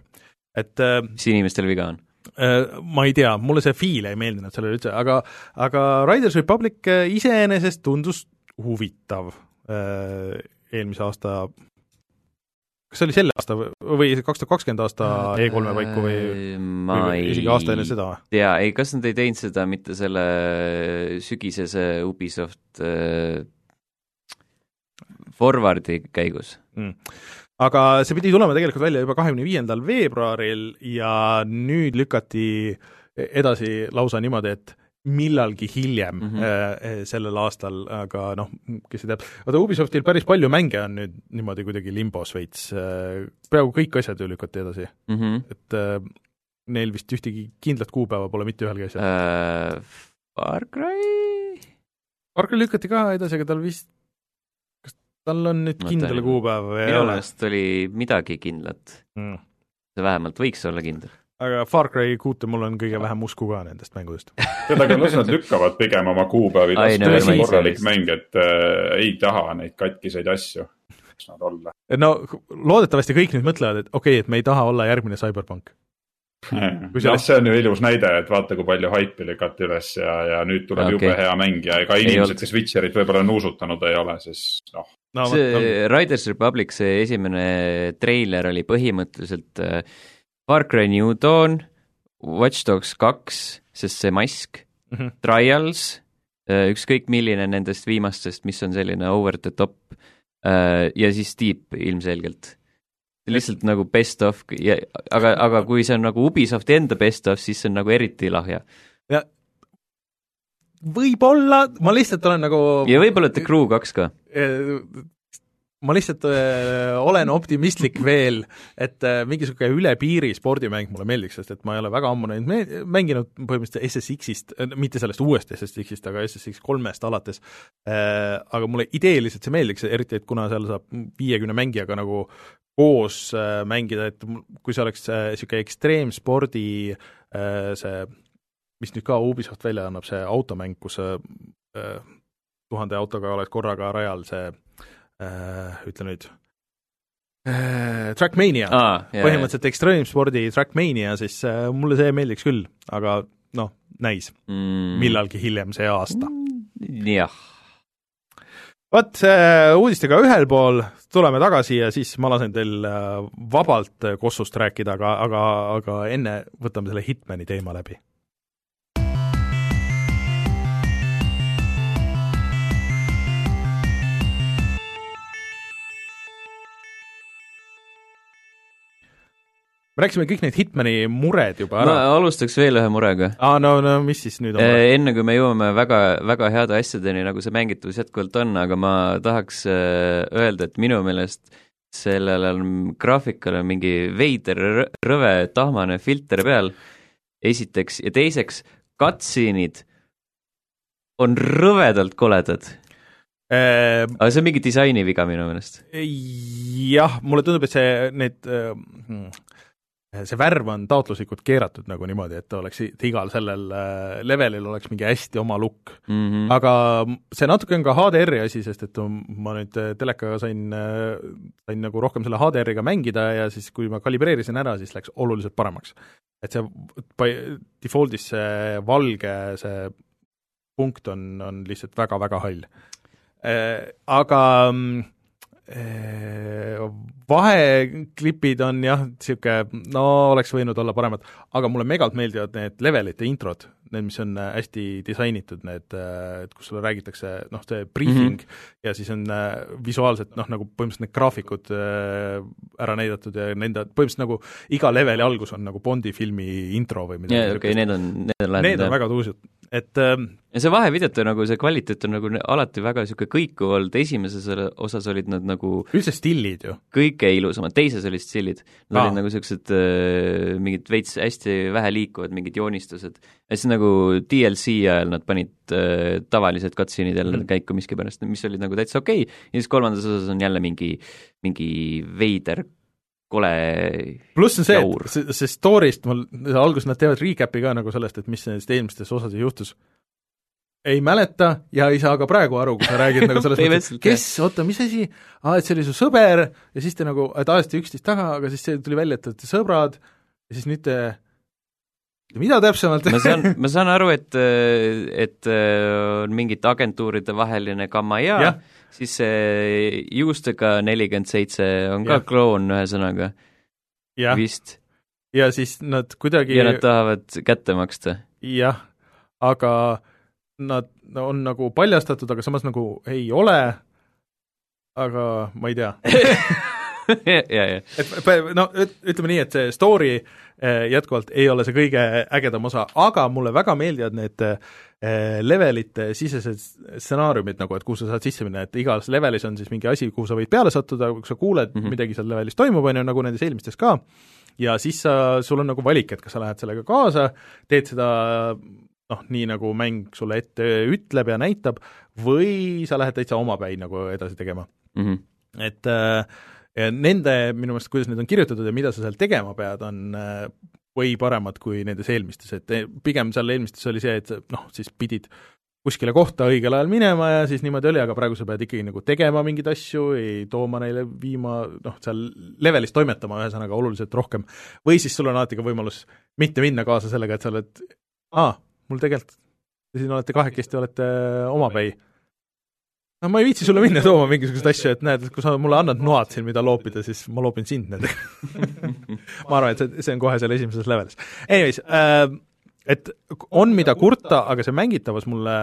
et äh, mis inimestel viga on? Äh, ma ei tea, mulle see feel ei meeldinud sellele üldse, aga aga Riders Republic äh, iseenesest tundus huvitav äh, eelmise aasta kas see oli selle aasta või- või kaks tuhat kakskümmend aasta E3-e paiku või, Äh, ma või ei isegi aasta enne seda või? jaa, ei, kas nad ei teinud seda mitte selle sügisese Ubisoft äh, Forwardi käigus? aga see pidi tulema tegelikult välja juba kahekümne viiendal veebruaril ja nüüd lükati edasi lausa niimoodi, et millalgi hiljem mm. -hmm. sellel aastal, aga noh, kes ei tea, vaata Ubisoftil päris palju mänge on nüüd niimoodi kuidagi limbos veits, peaaegu kõik asjad ju lükati edasi, mm. -hmm. et äh, neil vist ühtegi kindlat kuupäeva pole mitte ühelgi asjal. Uh, Far Cry? Arkel lükati ka edasi, aga tal vist, kas tal on nüüd kindel kuupäev või ei minu ole? meelest oli midagi kindlat. Mm. see vähemalt võiks olla kindel. Aga Far Cry kuute mul on kõige vähem usku ka nendest mängudest. tead, aga las nad lükkavad pigem oma kuupäevi, las tõesti korralik mäng, et äh, ei taha neid katkiseid asju, võiks nad olla. et no loodetavasti kõik nüüd mõtlevad, et okei okay,, et me ei taha olla järgmine CyberPunk. Noh, see on ju ilus näide, et vaata, kui palju haipi lükati üles ja, ja nüüd tuleb okay. jube hea mäng ja ega Ei inimesed kes Witcherit võib-olla nuusutanud ei ole, siis noh, no see Riders Republic, see esimene treiler oli põhimõtteliselt äh, Far Cry New Dawn, Watch Dogs kaks, sest see mask, Mhm. Trials, ükskõik milline nendest viimastest, mis on selline over the top äh, ja siis Deep ilmselgelt. lihtsalt nagu best of ja aga, aga kui see on nagu Ubisofti enda best of, siis see on nagu eriti lahja. võib-olla ma lihtsalt olen nagu ja võib-olla The Crew kaks ka. Ma lihtsalt öö, olen optimistlik veel, et öö, mingi niisugune üle piiri spordimäng mulle meeldiks, sest et ma ei ole väga ammu neid me-, mänginud põhimõtteliselt SSX-ist, mitte sellest uuest SSX-ist, aga SSX kolmest alates, aga mulle ideeliselt see meeldiks, eriti et kuna seal saab viiekümne mängijaga nagu koos öö, mängida, et kui see oleks niisugune ekstreemspordi see mis nüüd ka Ubisoft välja annab, see automäng, kus tuhande autoga oled korraga rajal, see äh, ütle nüüd. Äh,, Trackmania. Ah,, põhimõtteliselt ekstreemspordi Trackmania, siis äh, mulle see meeldiks küll, aga noh, näis, mm, millalgi hiljem see aasta. jah. Vot äh, uudistega ühel pool, tuleme tagasi ja siis ma lasen teil äh, vabalt äh, Kossust rääkida, aga, aga, aga enne võtame selle Hitmani teema läbi. Me rääkisime kõik need Hitmani mured juba ma ära. alustaks veel ühe murega. aa, no, no mis siis nüüd on? Eh, enne kui me jõuame väga, väga heade asjadeni, nagu see mängitavus jätkuvalt on, aga ma tahaks eh, öelda, et minu meelest sellel on graafikal on mingi veider rõ- rõve tahmane filter peal, esiteks, ja teiseks, cutscene'id on rõvedalt koledad. Äh, aga see on mingi disainiviga minu meelest. jah, mulle tundub, et see, need hmm, see värv on taotluslikult keeratud nagu niimoodi, et oleks, et igal sellel äh, levelil oleks mingi hästi oma look mm. -hmm. aga see natuke on ka HDR-i asi, sest et ma nüüd äh, telekaga sain, sain nagu rohkem selle HDR-iga mängida ja siis, kui ma kalibreerisin ära, siis läks oluliselt paremaks. et see by default'is see valge, see punkt on, on lihtsalt väga-väga hall. Aga mm, vaheklipid on jah, niisugune no oleks võinud olla paremad, aga mulle megalt meeldivad need levelite introd, need, mis on äh, hästi disainitud, need, et kus sulle räägitakse noh, see briefing mm -hmm. ja siis on äh, visuaalselt noh, nagu põhimõtteliselt need graafikud äh, ära näidatud ja nende, põhimõtteliselt nagu iga leveli algus on nagu Bondi filmi intro või midagi jaa, okei, need on, need on Need on väga tuusad, et ähm, ja see vahevideote nagu see kvaliteet on nagu alati väga niisugune kõikuv olnud, esimeses osas olid nad nagu üldse stillid ju. kõige ilusamad, teises olid stillid. Nad Aa. olid nagu niisugused äh, mingid veits hästi vähe liikuvad, mingid joonistused. ja siis nagu DLC ajal nad panid äh, tavalised cutscene'id jälle mm. käiku miskipärast, mis olid nagu täitsa okei okay. ja siis kolmandas osas on jälle mingi, mingi veider kole pluss on see, et see, see story'st mul, alguses nad teevad recap'i ka nagu sellest, et mis nendest eelmistes osades juhtus. Ei mäleta ja ei saa ka praegu aru, kui sa räägid nagu selles mõttes, et kes, oota, mis asi, aa, et see oli su sõber. Ja siis te nagu, et ajasite üksteist taga, aga siis see tuli välja, et te olete sõbrad. Ja siis nüüd te mida täpsemalt? ma saan, ma saan aru, et, et on mingite agentuuride vaheline kamaja, siis see juustega nelikümmend seitse on ka ja. kloon, ühesõnaga. vist. ja siis nad kuidagi ja nad tahavad kätte maksta. jah, aga nad on nagu paljastatud, aga samas nagu ei ole, aga ma ei tea ja, ja. et no ütleme nii, et see story jätkuvalt ei ole see kõige ägedam osa, aga mulle väga meeldivad need eh, levelite sisesed stsenaariumid nagu, et kuhu sa saad sisse minna, et igas levelis on siis mingi asi, kuhu sa võid peale sattuda, kui sa kuuled mm, -hmm. midagi seal levelis toimub, on ju, nagu nendes eelmistes ka, ja siis sa, sul on nagu valik, et kas sa lähed sellega kaasa, teed seda noh, nii nagu mäng sulle ette ütleb ja näitab, või sa lähed täitsa omapäi nagu edasi tegema mm. -hmm. et äh, nende, minu meelest, kuidas need on kirjutatud ja mida sa seal tegema pead, on äh, või paremad kui nendes eelmistes, et eh, pigem seal eelmistes oli see, et noh, siis pidid kuskile kohta õigel ajal minema ja siis niimoodi oli, aga praegu sa pead ikkagi nagu tegema mingeid asju, ei tooma neile, viima noh, seal levelis toimetama ühesõnaga oluliselt rohkem. või siis sul on alati ka võimalus mitte minna kaasa sellega, et sa oled aa, mul tegelikult, te siin olete kahekesti, olete omapäi. No ma ei viitsi sulle minna tooma mingisuguseid asju, et näed, et kui sa mulle annad noad siin, mida loopida, siis ma loopin sind nendega ma arvan, et see, see on kohe seal esimeses levelis. Anyways äh,, et on, mida kurta, aga see mängitavus mulle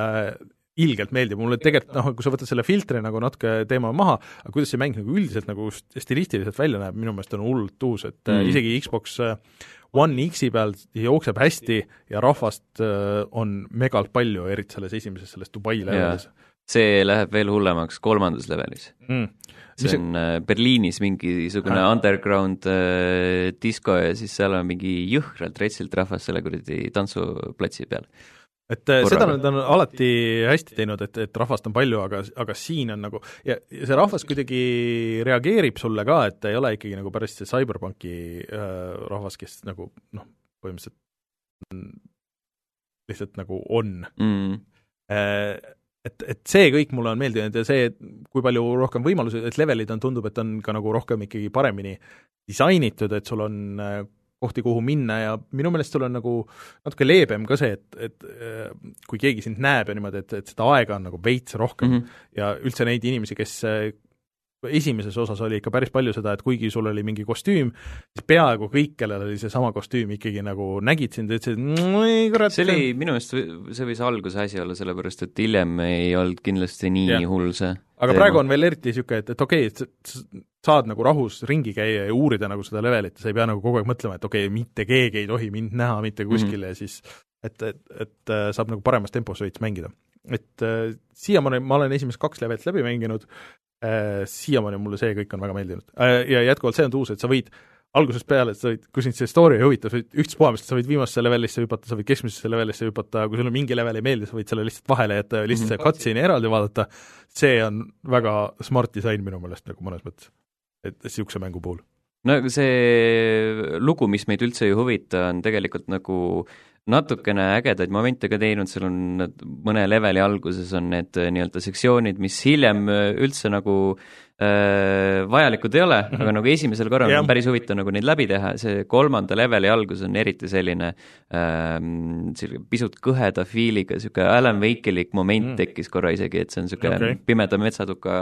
ilgelt meeldib, mulle tegelikult noh, kui sa võtad selle filtri nagu natuke teema maha, aga kuidas see mäng nagu üldiselt nagu stilistiliselt välja näeb, minu meelest on hullult uus, et mm. isegi Xbox One X-i peal jookseb hästi ja rahvast äh, on megalt palju, eriti selles esimeses, selles Dubai levelis. See läheb veel hullemaks kolmandas levelis. Mm.. see on see... Äh, Berliinis mingisugune ah. underground äh, disko ja siis seal on mingi jõhkralt retsilt rahvas selle kuradi tantsuplatsi peal. Et Korraga. seda nad on alati hästi teinud, et, et rahvast on palju, aga, aga siin on nagu ja, ja see rahvas kuidagi reageerib sulle ka, et ta ei ole ikkagi nagu päris see CyberPunki äh, rahvas, kes nagu noh, põhimõtteliselt lihtsalt nagu on. Mm.. Äh, et, et see kõik mulle on meeldinud ja see, kui palju rohkem võimalusi, et levelid on, tundub, et on ka nagu rohkem ikkagi paremini disainitud, et sul on äh, kohti, kuhu minna ja minu meelest sul on nagu natuke leebem ka see, et, et äh, kui keegi sind näeb ja niimoodi, et, et seda aega on nagu veits rohkem mm -hmm. ja üldse neid inimesi, kes esimeses osas oli ikka päris palju seda, et kuigi sul oli mingi kostüüm, siis peaaegu kõik, kellel oli seesama kostüüm, ikkagi nagu nägid sind ja ütlesid, ei kurat. see oli minu meelest, see võis alguse asi olla, sellepärast et hiljem ei olnud kindlasti nii ja. hull see aga teema. praegu on veel eriti niisugune, et, et okei okay,, et sa saad nagu rahus ringi käia ja uurida nagu seda levelit ja sa ei pea nagu kogu aeg mõtlema, et okei okay,, mitte keegi ei tohi mind näha mitte kuskil mm -hmm. ja siis et, et, et äh, saab nagu paremas tempos veits mängida. et äh, siiamaani ma olen esimesed kaks levelit läbi mänginud siiamaani mulle see kõik on väga meeldinud äh,. Ja jätkuvalt see on uus, et sa võid algusest peale, et sa võid, kui sind see story ei huvita, sa võid ükspuha, sa võid viimasesse levelisse hüpata, sa võid keskmisesse levelisse hüpata, kui sulle mingi level ei meeldi, sa võid selle lihtsalt vahele jätta ja lihtsalt mm -hmm. cutscene'i eraldi vaadata, see on väga smart disain minu meelest nagu mõnes mõttes, et niisuguse mängu puhul no see lugu, mis meid üldse ei huvita, on tegelikult nagu natukene ägedaid momente ka teinud, seal on mõne leveli alguses on need äh, nii-öelda sektsioonid, mis hiljem äh, üldse nagu äh, vajalikud ei ole mm, -hmm. aga nagu esimesel korral yeah. on päris huvitav nagu neid läbi teha, see kolmanda leveli algus on eriti selline ähm, selline pisut kõheda fiiliga, niisugune Alan Wake'ilik moment mm -hmm. tekkis korra isegi, et see on niisugune okay. pimeda metsatuka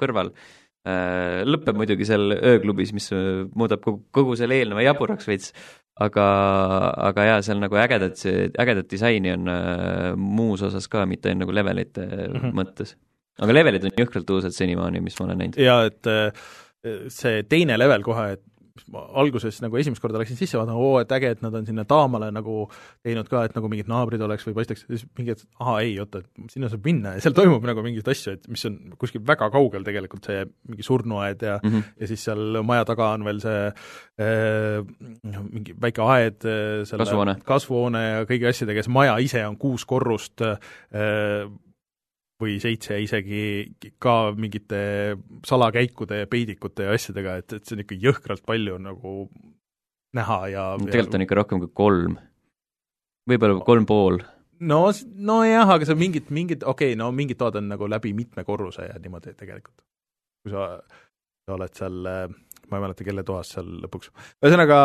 kõrval äh, lõpeb muidugi seal ööklubis, mis muudab kogu, kogu selle eelneva jaburaks veits, aga, aga jaa, seal nagu ägedat, ägedat disaini on äh, muus osas ka, mitte nagu levelite mm -hmm. mõttes. aga levelid on jõhkralt uused senimaani, mis ma olen näinud. jaa, et äh, see teine level kohe, et ma alguses nagu esimest korda läksin sisse vaatama, oo, et äge, et nad on sinna Taamale nagu teinud ka, et nagu mingid naabrid oleks või paistaks, siis mingi hetk, ahaa, ei, oota, et sinna saab minna ja seal toimub nagu mingeid asju, et mis on kuskil väga kaugel tegelikult, see mingi surnuaed ja mm, -hmm. ja siis seal maja taga on veel see äh, mingi väike aed äh, selle kasvuhoone. kasvuhoone ja kõigi asjadega, see maja ise on kuus korrust äh,, või seitse isegi ka mingite salakäikude ja peidikute ja asjadega, et, et see on ikka jõhkralt palju nagu näha ja tegelikult on ikka rohkem kui kolm. võib-olla kolm pool. no, nojah, aga see mingid, mingid, okei okay,, no mingid toad on nagu läbi mitme korruse ja niimoodi tegelikult. kui sa, sa oled seal ma ei mäleta, kelle toas seal lõpuks. ühesõnaga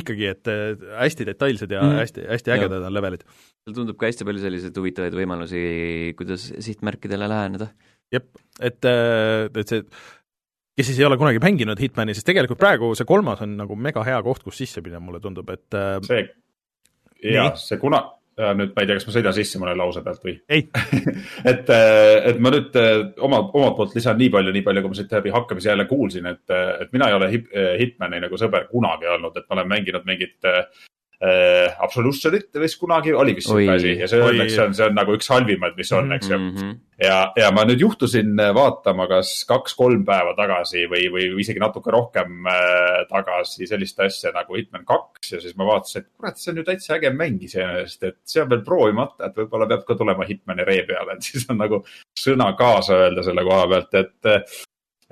ikkagi, et hästi detailsed ja mm. hästi, hästi ägedad on levelid seal tundub ka hästi palju selliseid huvitavaid võimalusi, kuidas sihtmärkidele läheneda. jep, et, et see, kes siis ei ole kunagi mänginud Hitmani, siis tegelikult praegu see kolmas on nagu mega hea koht, kus sisse minna, mulle tundub, et see, jaa, see kuna, nüüd ma ei tea, kas ma sõidan sisse mõne lause pealt või? et, äh, et ma nüüd oma, omalt poolt lisan nii palju, nii palju, kui ma siit läbi hakkamise jälle kuulsin, et, et mina ei ole hip, Hitmani nagu sõber kunagi olnud, et ma olen mänginud mingit äh, Absolutionit vist kunagi oli vist siuke asi. Ja see õnneks on, see on nagu üks halvimaid, mis on, eks ju. Mm -hmm. ja, ja ma nüüd juhtusin vaatama, kas kaks-kolm päeva tagasi või, või isegi natuke rohkem äh, tagasi sellist asja nagu Hitman kaks ja siis ma vaatasin, et kurat, see on ju täitsa äge mäng iseenesest, et see on veel proovimata, et võib-olla peab ka tulema Hitmani ree peale, et siis on nagu sõna kaasa öelda selle koha pealt, et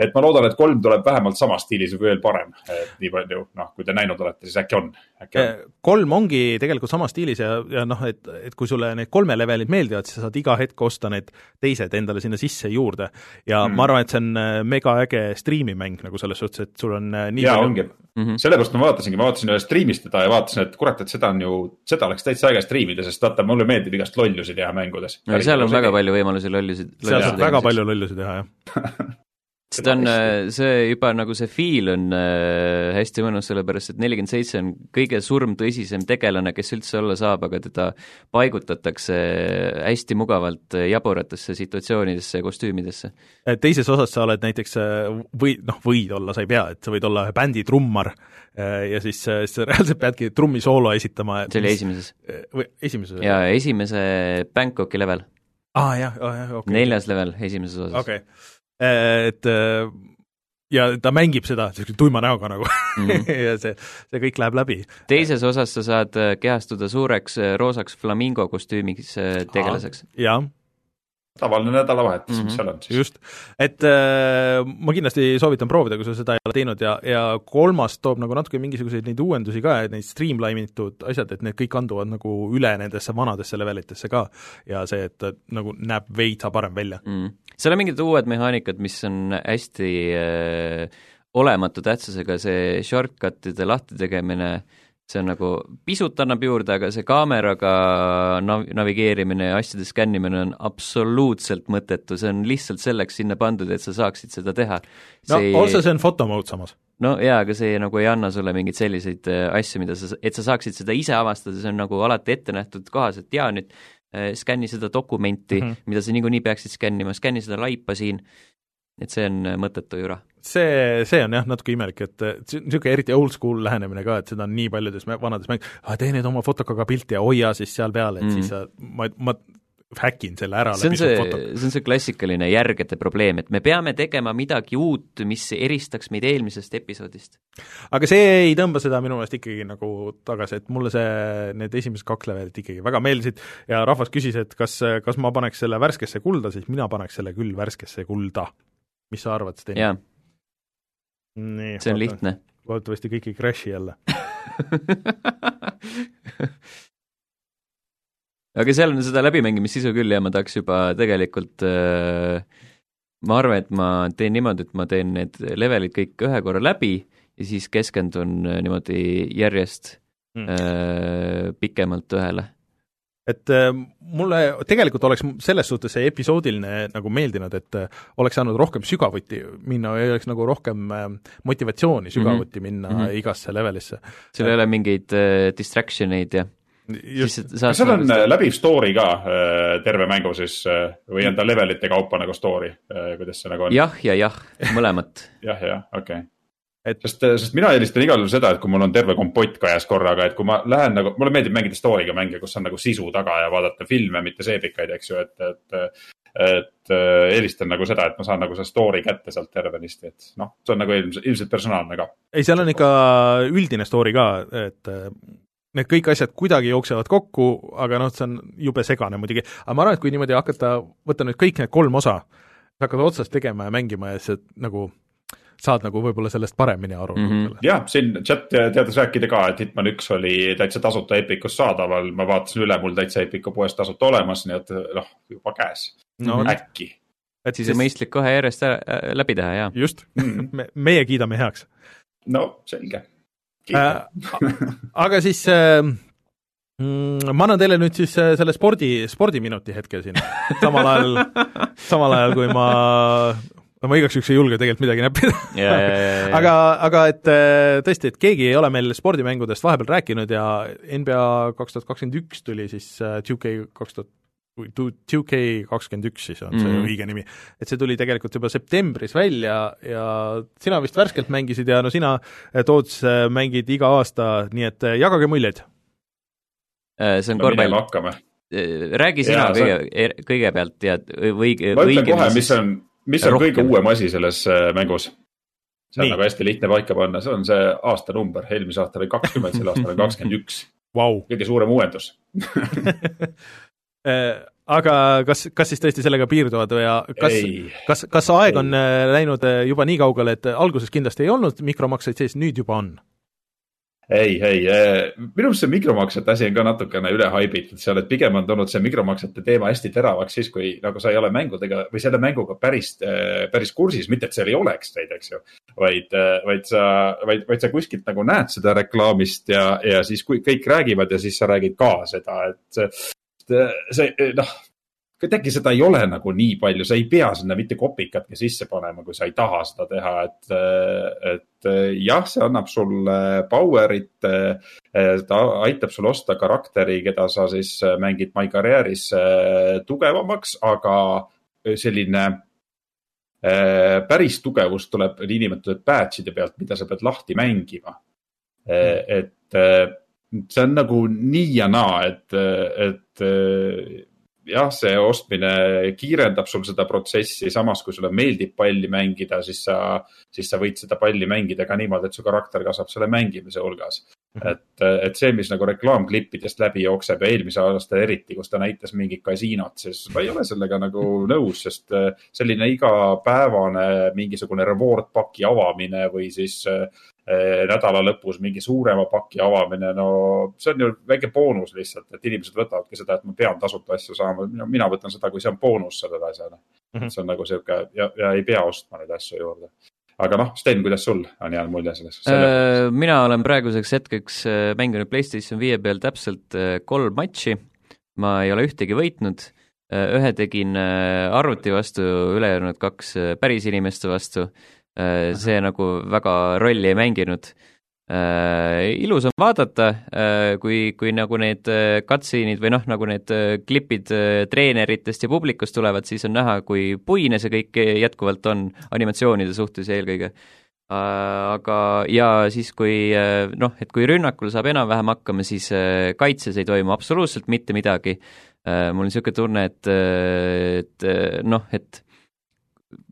et ma loodan, et kolm tuleb vähemalt samas stiilis või veel parem, et nii palju, noh, kui te näinud olete, siis äkki on, äkki on. Eh, kolm ongi tegelikult samas stiilis ja, ja noh, et, et kui sulle need kolme levelid meeldivad, siis sa saad iga hetk osta need teised endale sinna sisse juurde. ja mm. ma arvan, et see on eh, mega äge striimimäng nagu selles suhtes, et sul on eh, nii jaa, ongi mm -hmm.. sellepärast ma vaatasingi, ma vaatasin ühest striimist teda ja vaatasin, et kurat, et seda on ju, seda oleks täitsa äge striimida, sest vaata, mulle meeldib igast lollusi teha mängudes. seal on väga palju võimalusi lollusi. seal saab väga palju lollusi teha, jah seda on, äh, see juba nagu see feel on äh, hästi mõnus, sellepärast et nelikümmend seitse on kõige surmtõsisem tegelane, kes üldse olla saab, aga teda paigutatakse hästi mugavalt jaburatesse situatsioonidesse ja kostüümidesse. teises osas sa oled näiteks või noh, võid olla, sa ei pea, et sa võid olla ühe bändi trummar ja siis, siis sa reaalselt peadki trummisoolo esitama. see oli esimeses. või esimeses? jaa, esimese Bangkoki level. aa ah, jah, jah, okei okay.. neljas level esimeses osas. okei okay et äh, ja ta mängib seda sellise tuima näoga nagu mm -hmm. ja see, see kõik läheb läbi. teises osas sa saad äh, kehastuda suureks roosaks flamingo kostüümiks tegelaseks. jah tavaline nädalavahetus mm, -hmm. mis seal on siis. just, et äh, ma kindlasti soovitan proovida, kui sa seda ei ole teinud ja, ja kolmas toob nagu natuke mingisuguseid neid uuendusi ka, et neid streamline itud asjad, et need kõik kanduvad nagu üle nendesse vanadesse levelitesse ka ja see, et nagu näeb veitsa parem välja mm. -hmm. Seal on mingid uued mehaanikad, mis on hästi äh, olematu tähtsusega, see shortcut'ide lahtitegemine, see on nagu, pisut annab juurde, aga see kaameraga nav-, navigeerimine ja asjade skännimine on absoluutselt mõttetu, see on lihtsalt selleks sinna pandud, et sa saaksid seda teha. no See- otse see on fotomode samas. no jaa, aga see nagu ei anna sulle mingeid selliseid äh, asju, mida sa, et sa saaksid seda ise avastada, see on nagu alati ette nähtud kohas, et jaa, nüüd skänni seda dokumenti mm. -hmm. mida sa niikuinii peaksid skännima, skänni seda laipa siin, et see on äh, mõttetu jura. see, see on jah natuke imelik, et äh, niisugune eriti old school lähenemine ka, et seda on nii paljudes vanades mäng-, tee nüüd oma fotokaga pilti ja hoia siis seal peal, et mm. Mm. siis sa, ma, ma häkin selle ära see on see see on see klassikaline järgede probleem, et me peame tegema midagi uut, mis eristaks meid eelmisest episoodist. aga see ei tõmba seda minu meelest ikkagi nagu tagasi, et mulle see, need esimesed kaks levelit ikkagi väga meeldisid ja rahvas küsis, et kas, kas ma paneks selle värskesse kulda, siis mina paneks selle küll värskesse kulda. mis sa arvad, Sten? jaa, see on lihtne. loodetavasti kõik ei crash'i jälle. aga seal on seda läbimängimis-sisu küll ja ma tahaks juba tegelikult äh, ma arvan, et ma teen niimoodi, et ma teen need levelid kõik ühe korra läbi ja siis keskendun äh, niimoodi järjest Mm. äh, pikemalt ühele. et äh, mulle tegelikult oleks selles suhtes see episoodiline nagu meeldinud, et äh, oleks saanud rohkem sügavuti minna või oleks nagu rohkem motivatsiooni sügavuti mm -hmm. minna mm. -hmm. igasse levelisse. sul ei ole mingeid äh, distraction eid ja just, kas seal on äh, läbiv story ka äh, terve mängu siis äh, või on ta levelite kaupa nagu story, kuidas see nagu on? jah ja jah, mõlemat. jah, jah, okei okay. Et-. sest, sest mina eelistan igal juhul seda, et kui mul on terve kompott kajas korraga, et kui ma lähen nagu, mulle meeldib mängida story'ga mänge, kus on nagu sisu taga ja vaadata filme, mitte seebikaid, eks ju, et, et. et äh, eelistan nagu seda, et ma saan nagu see story kätte sealt tervenisti, et noh, see on nagu ilmselt, ilmselt personaalne ka. ei, seal on ikka üldine story ka, et need kõik asjad kuidagi jooksevad kokku, aga noh, see on jube segane muidugi, aga ma arvan, et kui niimoodi hakata, võtta nüüd kõik need kolm osa, hakkad otsast tegema ja mängima ja siis nagu saad nagu võib-olla sellest paremini aru mm. -hmm. jah, siin chat teadis rääkida ka, et Hitman üks oli täitsa tasuta Epicus saadaval, ma vaatasin üle, mul täitsa Epicu poes tasuta olemas, nii et noh, juba käes, no Mhm. äkki et siis on mõistlik kohe järjest ära, äh, läbi teha ja just mm.. me, meie kiidame heaks no selge. äh,. aga siis äh, mm, ma annan teile nüüd siis äh, selle spordi, spordiminuti hetke siin, samal ajal, samal ajal kui ma, ma igaks juhuks ei julge tegelikult midagi näppida. ja, ja, ja, aga, aga et äh, tõesti, et keegi ei ole meil spordimängudest vahepeal rääkinud ja NBA kaks tuhat kakskümmend üks tuli siis äh, 2K kaks tuhat 2K kakskümmend üks siis on see mm. -hmm. õige nimi. et see tuli tegelikult juba septembris välja ja sina vist värskelt mängisid ja no sina, Toots, mängid iga aasta, nii et äh, jagage muljeid. See on no korvpall. hakkame. räägi sina Jaa, see- kõige, kõigepealt ja või ma ütlen kohe, mis on, mis on rohkem. kõige uuem asi selles mängus. see on Nii. nagu hästi lihtne paika panna, see on see aastanumber, eelmisel aastal oli kakskümmend, sel aastal on kakskümmend üks, kõige suurem uuendus. Äh, aga kas, kas siis tõesti sellega piirduvad või kas, ei, kas, kas aeg Ei. on äh, läinud äh, juba nii kaugele, et alguses kindlasti ei olnud mikromakseid sees, nüüd juba on? ei, ei, minu arust see mikromaksete asi on ka natukene üle haibitud seal, et pigem on tulnud see mikromaksete teema hästi teravaks siis, kui nagu sa ei ole mängudega või selle mänguga päris, päris kursis, mitte et seal ei oleks neid, eks ju. vaid, vaid sa, vaid, vaid sa kuskilt nagu näed seda reklaamist ja, ja siis, kui kõik räägivad ja siis sa räägid ka seda, et see, see noh kuidagi seda ei ole nagu nii palju, sa ei pea sinna mitte kopikatki sisse panema, kui sa ei taha seda teha, et, et jah, see annab sulle power'it. ta aitab sul osta karakteri, keda sa siis mängid My Career'is äh, tugevamaks, aga selline äh, päris tugevus tuleb niinimetatud batch'ide pealt, mida sa pead lahti mängima. et äh, see on nagu nii ja naa, et, et jah, see ostmine kiirendab sul seda protsessi, samas kui sulle meeldib palli mängida, siis sa, siis sa võid seda palli mängida ka niimoodi, et su karakter kasvab selle mängimise hulgas. et, et see, mis nagu reklaamklippidest läbi jookseb ja eelmisel aastal eriti, kus ta näitas mingit kasiinot, siis ma ei ole sellega nagu nõus, sest äh, selline igapäevane mingisugune reward paki avamine või siis äh, nädala lõpus mingi suurema paki avamine, no see on ju väike boonus lihtsalt, et inimesed võtavadki seda, et ma pean tasuta asju saama, mina võtan seda, kui see on boonus sellele asjale mm. Mhm. -hmm. see on nagu sihuke ja, ja ei pea ostma neid asju juurde. Aga noh, Sten, kuidas sul on jäänud mulje sellest? Äh, mina olen praeguseks hetkeks äh, mänginud PlayStation viie peal täpselt äh, kolm matši, ma ei ole ühtegi võitnud, ühe tegin äh, arvuti vastu, ülejäänud kaks äh, päris inimeste vastu, see nagu väga rolli ei mänginud. Ilus on vaadata, kui, kui nagu need äh, cutscene'id või noh, nagu need äh, klipid äh, treeneritest ja publikust tulevad, siis on näha, kui puine see kõik jätkuvalt on animatsioonide suhtes eelkõige Äh, aga, ja siis, kui äh, noh, et kui rünnakul saab enam-vähem hakkama, siis äh, kaitses ei toimu absoluutselt mitte midagi. mul on niisugune tunne, et, et äh, noh, et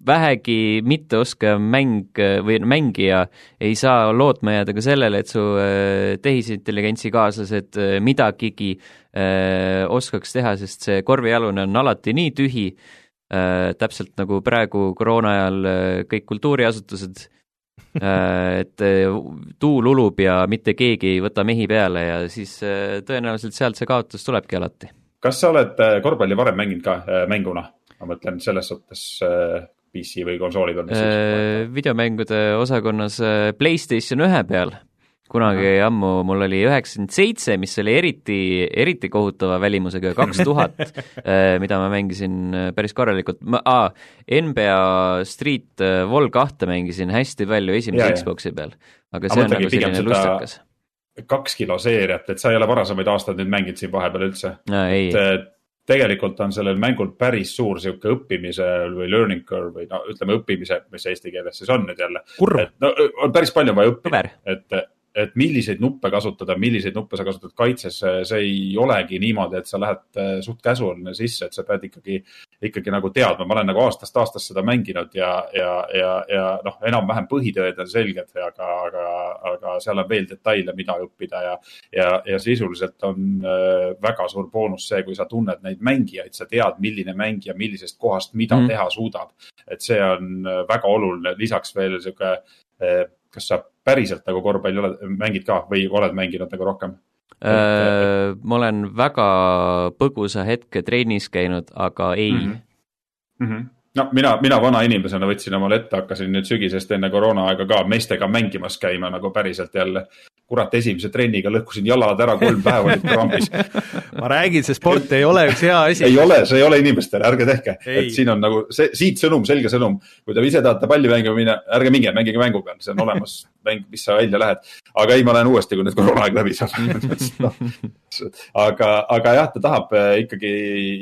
vähegi mitteoskav mäng või mängija ei saa lootma jääda ka sellele, et su äh, tehisintelligentsi kaaslased äh, midagigi äh, oskaks teha, sest see korvialune on alati nii tühi täpselt nagu praegu koroona ajal kõik kultuuriasutused et tuul ulub ja mitte keegi ei võta mehi peale ja siis tõenäoliselt sealt see kaotus tulebki alati. kas sa oled korvpalli varem mänginud ka mänguna? ma mõtlen selles suhtes PC või konsoolid on mis Äh, videomängude osakonnas äh, PlayStation ühe peal, kunagi ammu mul oli üheksakümmend seitse, mis oli eriti, eriti kohutava välimusega, kaks tuhat, mida ma mängisin äh, päris korralikult, ma, aa, NBA Street äh, Vol kahte mängisin hästi palju esimese jaa. Xbox'i peal, aga Aga see on mõtlengi nagu selline lustakas. kaks kilo seeriat, et sa ei ole varasemaid aastaid nüüd mänginud siin vahepeal üldse? ei, et tegelikult on sellel mängul päris suur sihuke õppimise või learning curve või no ütleme õppimise, mis eesti keeles siis on nüüd jälle. no on päris palju vaja õppida, et, et milliseid nuppe kasutada, milliseid nuppe sa kasutad kaitses, see ei olegi niimoodi, et sa lähed äh, suht casual'ina sisse, et sa pead ikkagi, ikkagi nagu teadma, ma olen nagu aastast aastast seda mänginud ja, ja, ja, ja noh, enam-vähem põhitööd on selged, aga, aga, aga seal on veel detaile, mida õppida ja, ja, ja sisuliselt on äh, väga suur boonus see, kui sa tunned neid mängijaid, sa tead, milline mängija millisest kohast mida mm. teha suudab. et see on äh, väga oluline, lisaks veel sihuke, kas sa päriselt nagu korvpalli oled, mängid ka või oled mänginud nagu rohkem? Äh, ma olen väga põgusa hetke trennis käinud, aga ei mm. Mhm. -hmm. no mina, mina vana inimesena võtsin omale ette, hakkasin nüüd sügisest enne koroonaaega ka meestega mängimas käima nagu päriselt jälle. kurat, esimese trenniga lõhkusin jalad ära, kolm päeva olid krambis. ma räägin, see sport ei ole üks hea asi ei. ole, see ei ole inimestele, ärge tehke, et siin on nagu see, siit sõnum, selge sõnum. kui te ise tahate palli mängima minna, ärge minge, mängige mängu peal, see on olemas mäng, mis sa välja lähed. aga ei, ma lähen uuesti, kui nüüd koroonaaeg läbi saab no. aga, aga jah, ta tahab äh, ikkagi,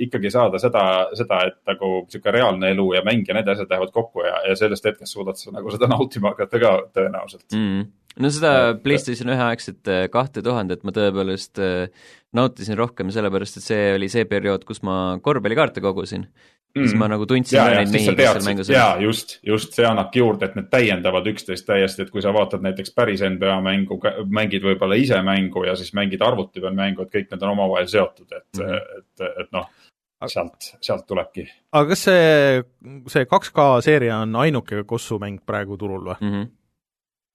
ikkagi saada seda, seda, et nagu sihuke reaalne elu ja mäng ja need asjad lähevad kokku ja, ja sellest hetkest suudad sa nagu seda nautima hakata ka tõenäoliselt. mm.. No seda Et- PlayStation ühe aegset äh, kahte tuhandet ma tõepoolest äh, nautisin rohkem, sellepärast et see oli see periood, kus ma korvpallikaarte kogusin mm.. siis ma nagu tundsin ja neid mehi, kes seal mängus ja olid. just, just see annabki juurde, et need täiendavad üksteist täiesti, et kui sa vaatad näiteks päris NBA mängu, mängid võib-olla ise mängu ja siis mängid arvuti peal mängu, et kõik need on omavahel seotud, et mm. -hmm. et, et noh, sealt, sealt tulebki. aga kas see, see 2K seeria on ainuke kossumäng praegu turul või? Mm -hmm.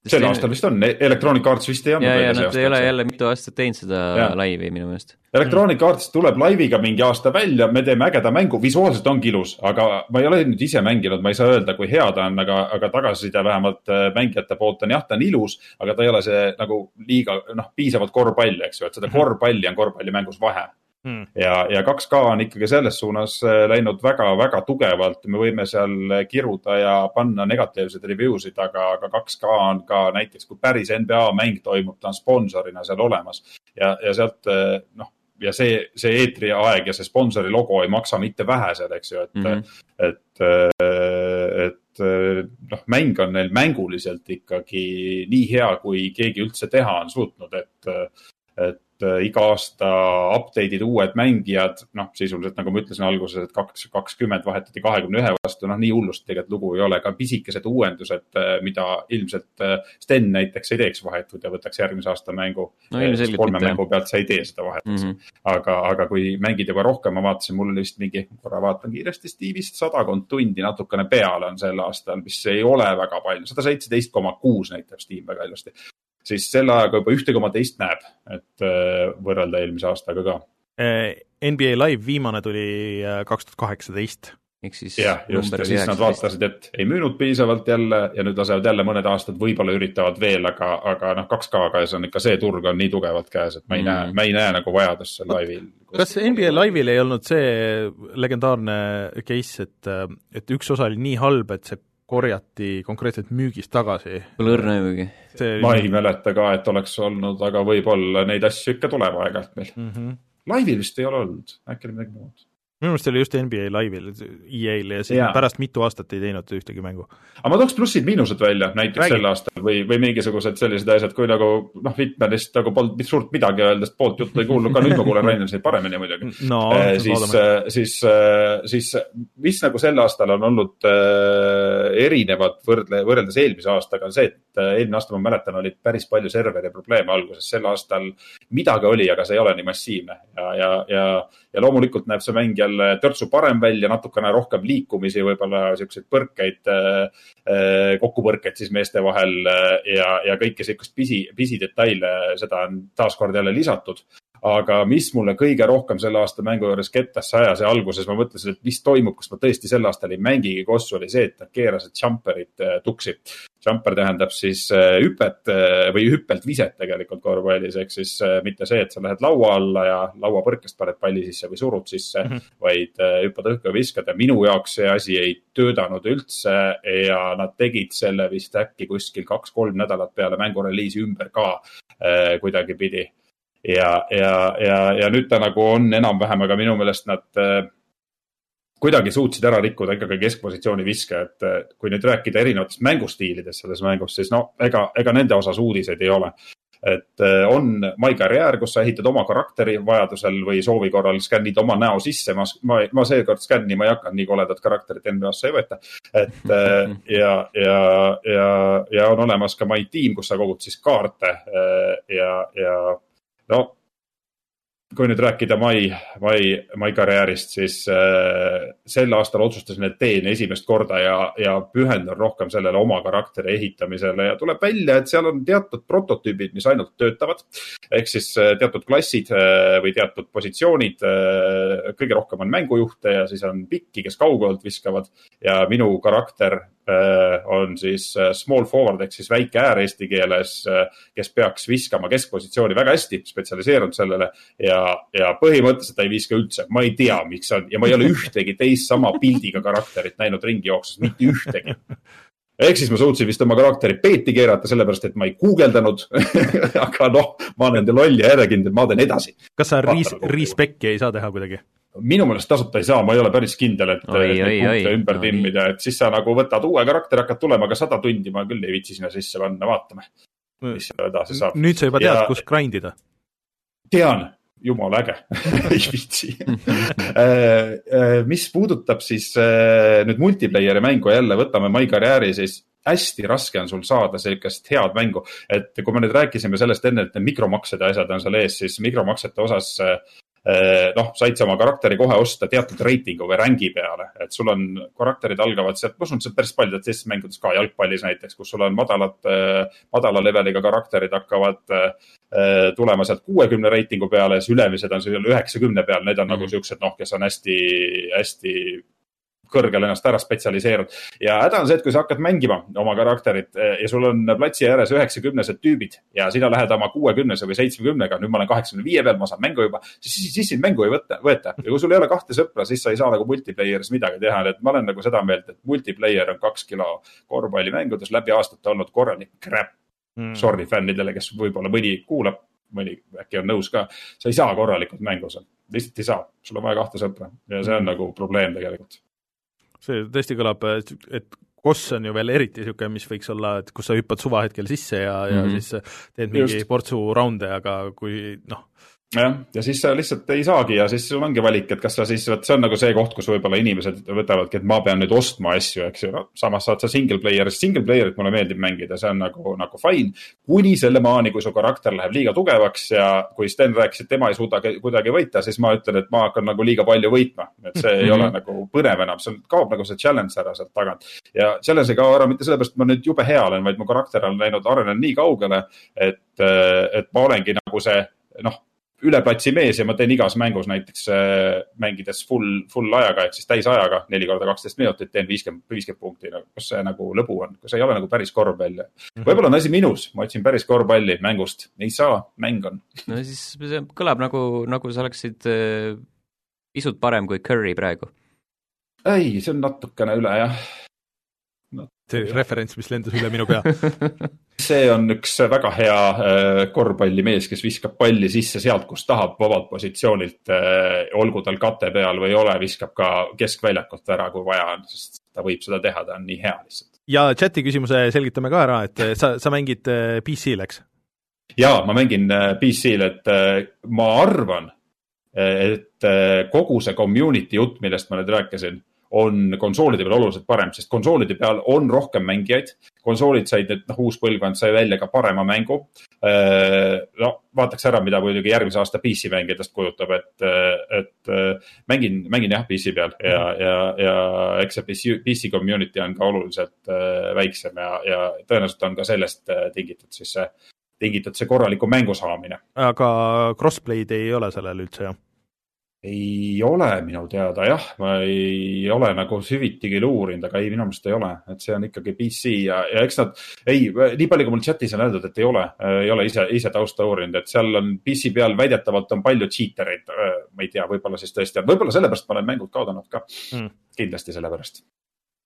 Sel aastal vist on, Electronic Arts vist ei andnud ja, ja nad ei ole jälle mitu aastat teinud seda Jaa. laivi minu meelest. Electronic Arts tuleb laiviga mingi aasta välja, me teeme ägeda mängu, visuaalselt ongi ilus, aga ma ei ole nüüd ise mänginud, ma ei saa öelda, kui hea ta on, aga, aga tagasiside vähemalt äh, mängijate poolt on jah, ta on ilus, aga ta ei ole see nagu liiga, noh, piisavalt korvpall, eks ju, et seda korvpalli on korvpallimängus vahe. Hmm. ja, ja 2K on ikkagi selles suunas äh, läinud väga-väga tugevalt, me võime seal kiruda ja panna negatiivseid review sid, aga, aga 2K on ka näiteks, kui päris NBA mäng toimub, ta on sponsorina seal olemas ja, ja sealt äh, noh, ja see, see eetriaeg ja see sponsori logo ei maksa mitte vähe seal, eks ju, et mm. -hmm. et, et noh, mäng on neil mänguliselt ikkagi nii hea, kui keegi üldse teha on suutnud, et, et iga aasta update'id, uued mängijad, noh, sisuliselt nagu ma ütlesin alguses, et kaks, kakskümmend vahetati kahekümne ühe vastu, noh, nii hullust tegelikult lugu ei ole, ka pisikesed uuendused, mida ilmselt äh, Sten näiteks ei teeks vahetult ja võtaks järgmise aasta mängu. No kolme mängu pealt sa ei tee seda vahet, eks mm. -hmm. aga, aga kui mängid juba rohkem, ma vaatasin, mul vist mingi, korra vaatan kiiresti Steve'ist, sadakond tundi natukene peale on sel aastal, mis ei ole väga palju, sada seitseteist koma kuus näitab Steam väga ilusti. Siis selle ajaga juba ühte koma teist näeb, et äh, võrrelda eelmise aastaga ka. NBA Live viimane tuli äh, kaks tuhat kaheksateist ehk siis jah, just, ja siis nad vaatasid, et ei müünud piisavalt jälle ja nüüd lasevad jälle mõned aastad, võib-olla üritavad veel, aga, aga noh, 2K-ga on ikka see turg on nii tugevalt käes, et ma ei mm. näe, ma ei näe nagu vajadust seal laivil. kas NBA Live'il ei olnud see legendaarne case, et, et üks osa oli nii halb, et see korjati konkreetselt müügist tagasi? Pole õrna see ma ei mäleta ka, et oleks olnud, aga võib-olla neid asju ikka tuleb aeg-ajalt meil. mm. -hmm. laivil vist ei ole olnud, äkki oli midagi muud. Minu meelest oli just NBA Live'il, EA-l ja siis nad pärast mitu aastat ei teinud ühtegi mängu. aga ma tooks plussid-miinused välja näiteks Räägi. sel aastal või, või mingisugused sellised asjad, kui nagu noh, Hitmanist nagu polnud suurt midagi öelda, sest poolt juttu ei kuulnud ka, nüüd ma kuulen Raineriseid paremini muidugi. no Eh, siis, siis, siis mis nagu sel aastal on olnud äh, erinevad võrdle, võrreldes eelmise aastaga on see, et äh, eelmine aasta ma mäletan, olid päris palju serveri probleeme alguses, sel aastal midagi oli, aga see ei ole nii massiivne ja, ja, ja, ja loomulikult näeb see mäng jälle törtsu parem välja, natukene rohkem liikumisi, võib-olla siukseid põrkeid, kokkupõrkeid siis meeste vahel äh, ja, ja kõike siukest pisi, pisidetaile, seda on taaskord jälle lisatud aga mis mulle kõige rohkem selle aasta mängu juures kettasse ajas ja alguses ma mõtlesin, et mis toimub, kas ma tõesti sel aastal ei mängigi kossu, oli see, et nad keerasid jumperit äh, tuksi. Jumper tähendab siis äh, hüpet äh, või hüppelt viset tegelikult korvpallis, ehk siis mitte see, et sa lähed laua alla ja lauapõrkest paned palli sisse või surud sisse mm, -hmm. vaid hüppad õhku ja viskad ja minu jaoks see asi ei töötanud üldse ja nad tegid selle vist äkki kuskil kaks-kolm nädalat peale mängu reliisi ümber ka kuidagipidi ja, ja, ja, ja nüüd ta nagu on enam-vähem, aga minu meelest nad äh, kuidagi suutsid ära rikkuda ikkagi keskpositsiooni viske, et äh, kui nüüd rääkida erinevatest mängustiilidest selles mängus, siis no ega, ega nende osas uudiseid ei ole. et äh, on My Career, kus sa ehitad oma karakteri vajadusel või soovi korral skännid oma näo sisse, ma, ma, ma seekord skännima ei hakanud, nii koledat karakterit NBA-sse ei võeta. et ja, ja, ja, ja on olemas ka My Team, kus sa kogud siis kaarte ja, ja no kui nüüd rääkida mai, mai, mai karjäärist, siis äh, sel aastal otsustasin, et teen esimest korda ja, ja pühendun rohkem sellele oma karakteri ehitamisele ja tuleb välja, et seal on teatud prototüübid, mis ainult töötavad. ehk siis äh, teatud klassid äh, või teatud positsioonid äh,, kõige rohkem on mängujuhte ja siis on pikki, kes kaugelt viskavad ja minu karakter on siis äh, small forward ehk siis väike äär eesti keeles äh,, kes peaks viskama keskpositsiooni väga hästi, spetsialiseerunud sellele ja, ja põhimõtteliselt ta ei viska üldse, ma ei tea, miks on ja ma ei ole ühtegi teist sama pildiga karakterit näinud ringi jooksus, mitte ühtegi. ehk siis ma suutsin vist oma karakteri peeti keerata, sellepärast et ma ei guugeldanud. aga noh, ma olen loll ja järjekindel, ma teen edasi. kas sa res-, kokku. respect'i ei saa teha kuidagi? Minu meelest tasuta ei saa, ma ei ole päris kindel, et Oi, et neid punkte ümber oi. timmida, et siis sa nagu võtad uue karakteri, hakkad tulema, aga sada tundi ma küll ei viitsi sinna sisse panna, vaatame, mis seal edasi saab. nüüd sa juba tead Ja-, kus grind ida. tean, jumala äge ei viitsi. mis puudutab siis äh, nüüd multiplayer'i mängu jälle, võtame My Career'i, siis hästi raske on sul saada sellist head mängu, et kui me nüüd rääkisime sellest enne, et need mikromaksed ja asjad on seal ees, siis mikromaksete osas äh, noh, said sa oma karakteri kohe osta teatud reitingu või rängi peale, et sul on karakterid algavad sealt, ma usun, et see on päris paljudes teistes mängudes ka, jalgpallis näiteks, kus sul on madalad, madala leveliga karakterid hakkavad äh, tulema sealt kuuekümne reitingu peale siis ülemised on seal üheksakümne peal, need on mm -hmm. nagu siuksed noh, kes on hästi, hästi kõrgel ennast ära spetsialiseerunud ja häda on see, et kui sa hakkad mängima oma karakterit eh, ja sul on platsi ääres üheksakümnesed tüübid ja sina lähed oma kuuekümnese või seitsmekümnega, nüüd ma olen kaheksakümne viie peal, ma saan mängu juba, siis, siis, sind mängu ei võta, võeta. Ja kui sul ei ole kahte sõpra, siis sa ei saa nagu multiplayer'is midagi teha, nii et ma olen nagu seda meelt, et multiplayer on kaks kilo korvpallimängudes läbi aastate olnud korralik crap. Mm. Sorry fännidele, kes võib-olla mõni kuulab, mõni äkki on nõus ka, sa ei saa korralikult mängu seal, lihtsalt ei saa, sul on vaja kahte sõpra. Ja see on nagu probleem tegelikult. See tõesti kõlab, et Koss on ju veel eriti niisugune, mis võiks olla, et kus sa hüppad suvahetkel sisse ja mm, -hmm. ja siis teed mingi Just. portsu raunde, aga kui noh, jah, ja siis sa lihtsalt ei saagi ja siis sul ongi valik, et kas sa siis, vot see on nagu see koht, kus võib-olla inimesed võtavadki, et ma pean nüüd ostma asju, eks ju no,, samas saad sa single player'is, single player'it mulle meeldib mängida, see on nagu, nagu fine. kuni selle maani, kui su karakter läheb liiga tugevaks ja kui Sten rääkis, et tema ei suuda kuidagi võita, siis ma ütlen, et ma hakkan nagu liiga palju võitma, et see ei ole nagu põnev enam, seal kaob nagu see challenge ära sealt tagant. ja challenge ei kao ära mitte sellepärast, et ma nüüd jube hea olen, vaid mu karakter on läinud, arenenud nii kaugele, et, et ma olengi nagu see noh, üle platsi mees ja ma teen igas mängus näiteks äh, mängides full, full ajaga ehk siis täisajaga, neli korda kaksteist minutit, teen viiskümmend, viiskümmend punkti no,. kas see nagu lõbu on, kas ei ole nagu päris korvpall? võib-olla on asi minus, ma otsin päris korvpalli mängust, ei saa, mäng on. no siis see kõlab nagu, nagu sa oleksid äh, pisut parem kui Curry praegu. ei, see on natukene üle jah. See referents, mis lendas üle minu pea. see on üks väga hea äh, korvpallimees, kes viskab palli sisse sealt, kus tahab vabalt positsioonilt, olgu tal kate peal või ei ole, viskab ka keskväljakult ära, kui vaja on, sest ta võib seda teha, ta on nii hea lihtsalt. ja chati küsimuse selgitame ka ära, et sa, sa mängid äh, PC-l, eks? ja ma mängin äh, PC-l, et äh, ma arvan, et äh, kogu see community jutt, millest ma nüüd rääkisin, on konsoolide peal oluliselt parem, sest konsoolide peal on rohkem mängijaid. konsoolid said nüüd, noh, uus põlvkond sai välja ka parema mängu. no vaataks ära, mida muidugi järgmise aasta PC mängijatest kujutab, et, et äh, mängin, mängin jah PC peal ja, ja, ja eks see PC, PC community on ka oluliselt äh, väiksem ja, ja tõenäoliselt on ka sellest äh, tingitud siis see, tingitud see korraliku mängu saamine aga crossplay'd ei ole sellel üldse, jah? Ei ole minu teada jah, ma ei ole nagu süviti küll uurinud, aga ei, minu meelest ei ole, et see on ikkagi PC ja, ja eks nad, ei, nii palju, kui mul chatis on öeldud, et ei ole, ei ole ise, ise tausta uurinud, et seal on PC peal väidetavalt on palju cheater eid. ma ei tea, võib-olla siis tõesti on, võib-olla sellepärast ma olen mängud kaotanud ka Mm. mm.. kindlasti sellepärast.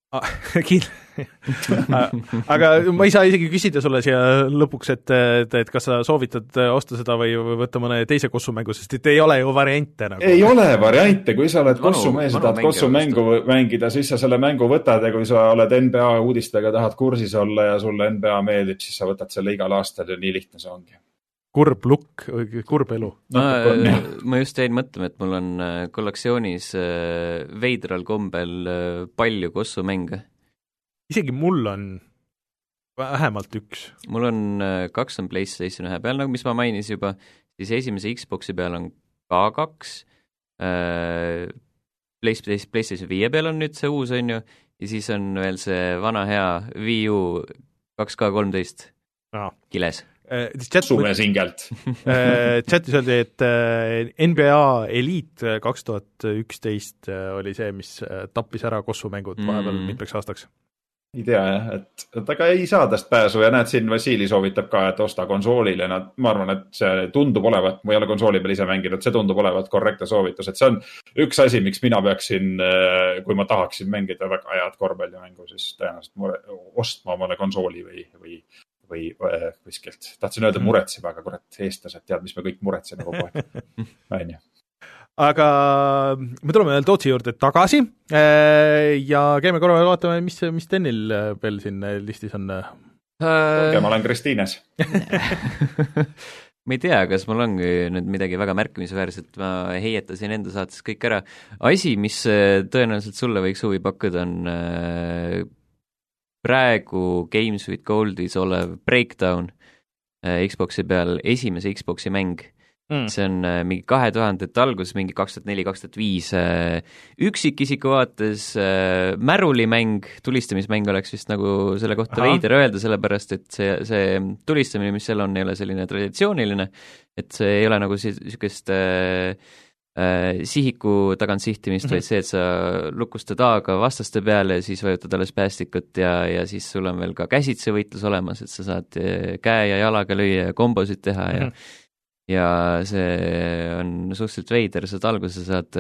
aga ma ei saa isegi küsida sulle siia lõpuks, et, et, et kas sa soovitad osta seda või või võtta mõne teise kossumängu, sest et ei ole ju variante nagu. ei ole variante, kui sa oled kossumees ja tahad kossumängu mängida, siis sa selle mängu võtad ja kui sa oled NBA uudistega, tahad kursis olla ja sulle NBA meeldib, siis sa võtad selle igal aastal ja nii lihtne see ongi. Kurb lukk, kurb elu. ma just jäin mõtlema, et mul on äh, kollektsioonis äh, veidral kombel äh, palju kossumänge. isegi mul on vähemalt üks. mul on kaks on PlayStation ühe peal, nagu mis ma mainisin juba, siis esimese Xbox'i peal on ka kaks PlayStation, PlayStation viie peal on nüüd see uus, on ju, ja siis on veel see vana hea Wii U kaks K kolmteist kiles. chat, kossumees hingelt. chatis öeldi, et äh, NBA Elite kaks tuhat üksteist äh, oli see, mis äh, tappis ära kossumängud vahepeal Mm. mitmeks aastaks. ei tea jah, et, et aga ei saa tast pääsu ja näed siin Vassili soovitab ka, et osta konsoolile, nad, ma arvan, et see tundub olevat, ma ei ole konsooli peal ise mänginud, see tundub olevat korrektne soovitus, et see on üks asi, miks mina peaksin, kui ma tahaksin mängida väga head korvpallimängu, siis tõenäoliselt ostma omale konsooli või, või, või äh, kuskilt. tahtsin öelda Mm. muretsema, aga kurat, eestlased tead, mis me kõik muretseme kogu aeg. onju. aga me tuleme veel Tootsi juurde tagasi äh, ja käime korra vaatame, mis, mis Denil äh, veel siin äh, listis on. ja ma olen Kristiines. ma ei tea, kas mul ongi nüüd midagi väga märkimisväärset, ma heietasin enda saates kõik ära. asi, mis äh, tõenäoliselt sulle võiks huvi pakkuda, on äh, praegu Games with Goldis olev Breakdown äh, Xbox'i peal esimese Xbox'i mäng Mm. see on äh, mingi kahe tuhandete alguses, mingi kaks tuhat neli, kaks tuhat viis äh, üksikisiku vaates äh, märulimäng, tulistamismäng oleks vist nagu selle kohta Ahah. veider öelda, sellepärast et see, see tulistamine, mis seal on, ei ole selline traditsiooniline, et see ei ole nagu niisugust äh, sihiku tagant sihtimist mm, Mhm. -hmm. vaid see, et sa lukustad A-ga vastaste peale ja siis vajutad alles päästikut ja, ja siis sul on veel ka käsitsi võitlus olemas, et sa saad äh, käe ja jalaga lüüa ja kombosid teha mm -hmm. ja Mhm. ja see on suhteliselt veider, saad alguses saad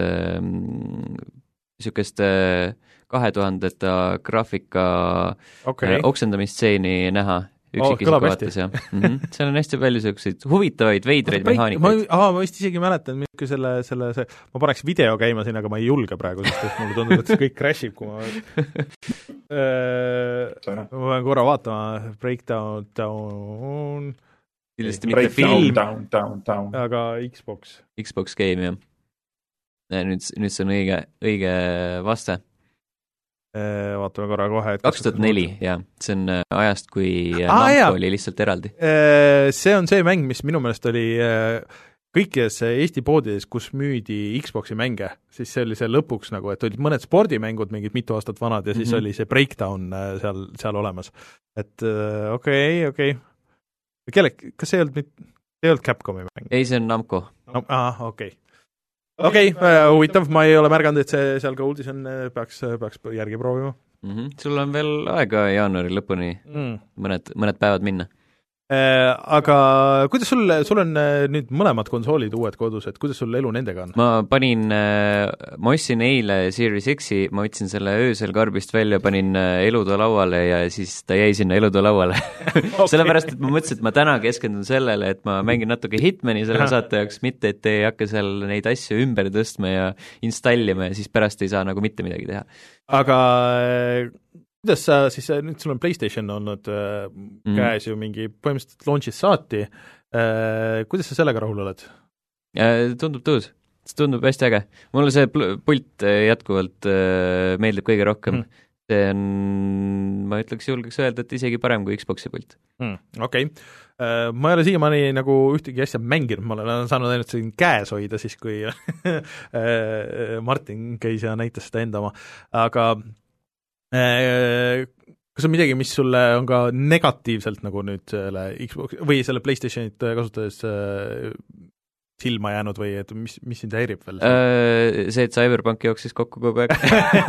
niisugust äh, kahe tuhandete graafika okay., oksendamistseeni näha üksikisiku kõlab vaates ja mm -hmm. seal on hästi palju niisuguseid huvitavaid veidraid ma, mehaanikaid. aa, ma vist isegi mäletan, milline selle, selle, see, ma paneks video käima siin, aga ma ei julge praegu, sest et mulle tundub, et see kõik crash ib, kui ma Äh, ma pean korra vaatama, Breakdown, down, kindlasti mitte Break film down, down, down, down. aga Xbox. Xbox Game jah. nüüd, nüüd see on õige, õige vaste. Äh, vaatame korra kohe, et kaks tuhat neli, jah, see on äh, ajast, kui äh, jaa. Namco oli lihtsalt eraldi. See on see mäng, mis minu meelest oli kõikides Eesti poodides, kus müüdi Xbox'i mänge, siis see oli see lõpuks nagu, et olid mõned spordimängud, mingid mitu aastat vanad ja siis mm. -hmm. oli see Breakdown seal, seal olemas. et okei, okei. kelle, kas see ei olnud mit-, ei olnud Capcomi mäng? ei, see on Namco. no aa, okei okay. Okei okay, äh,, huvitav, ma ei ole märganud, et see seal Goldis on, peaks, peaks järgi proovima mm. -hmm. sul on veel aega jaanuari lõpuni mm. mõned, mõned päevad minna Äh, aga kuidas sul, sul on äh, nüüd mõlemad konsoolid uued kodus, et kuidas sul elu nendega on? ma panin, äh, ma ostsin eile Series X-i, ma võtsin selle öösel karbist välja, panin elutoa lauale ja siis ta jäi sinna elutoa lauale okay. sellepärast, et ma mõtlesin, et ma täna keskendun sellele, et ma mängin natuke Hitmani selle saate jaoks, mitte et ei hakka seal neid asju ümber tõstma ja installima ja siis pärast ei saa nagu mitte midagi teha. aga kuidas sa siis, nüüd sul on PlayStation olnud äh, mm. käes ju mingi põhimõtteliselt launch'ist saati äh,, kuidas sa sellega rahul oled? Tundub tõus, see tundub hästi äge. mulle see pult äh, jätkuvalt äh, meeldib kõige rohkem mm. see on, ma ütleks, julgeks öelda, et isegi parem kui Xbox'i pult mm,. Okei okay. Uh, ma ei ole siiamaani nagu ühtegi asja mänginud, ma olen saanud ainult siin käes hoida siis, kui Martin käis ja näitas seda enda oma, aga Äh, kas on midagi, mis sulle on ka negatiivselt nagu nüüd selle Xbox või selle PlayStationit kasutades äh, silma jäänud või et mis, mis sind häirib veel? Äh, see, et CyberPunk jooksis kokku kogu aeg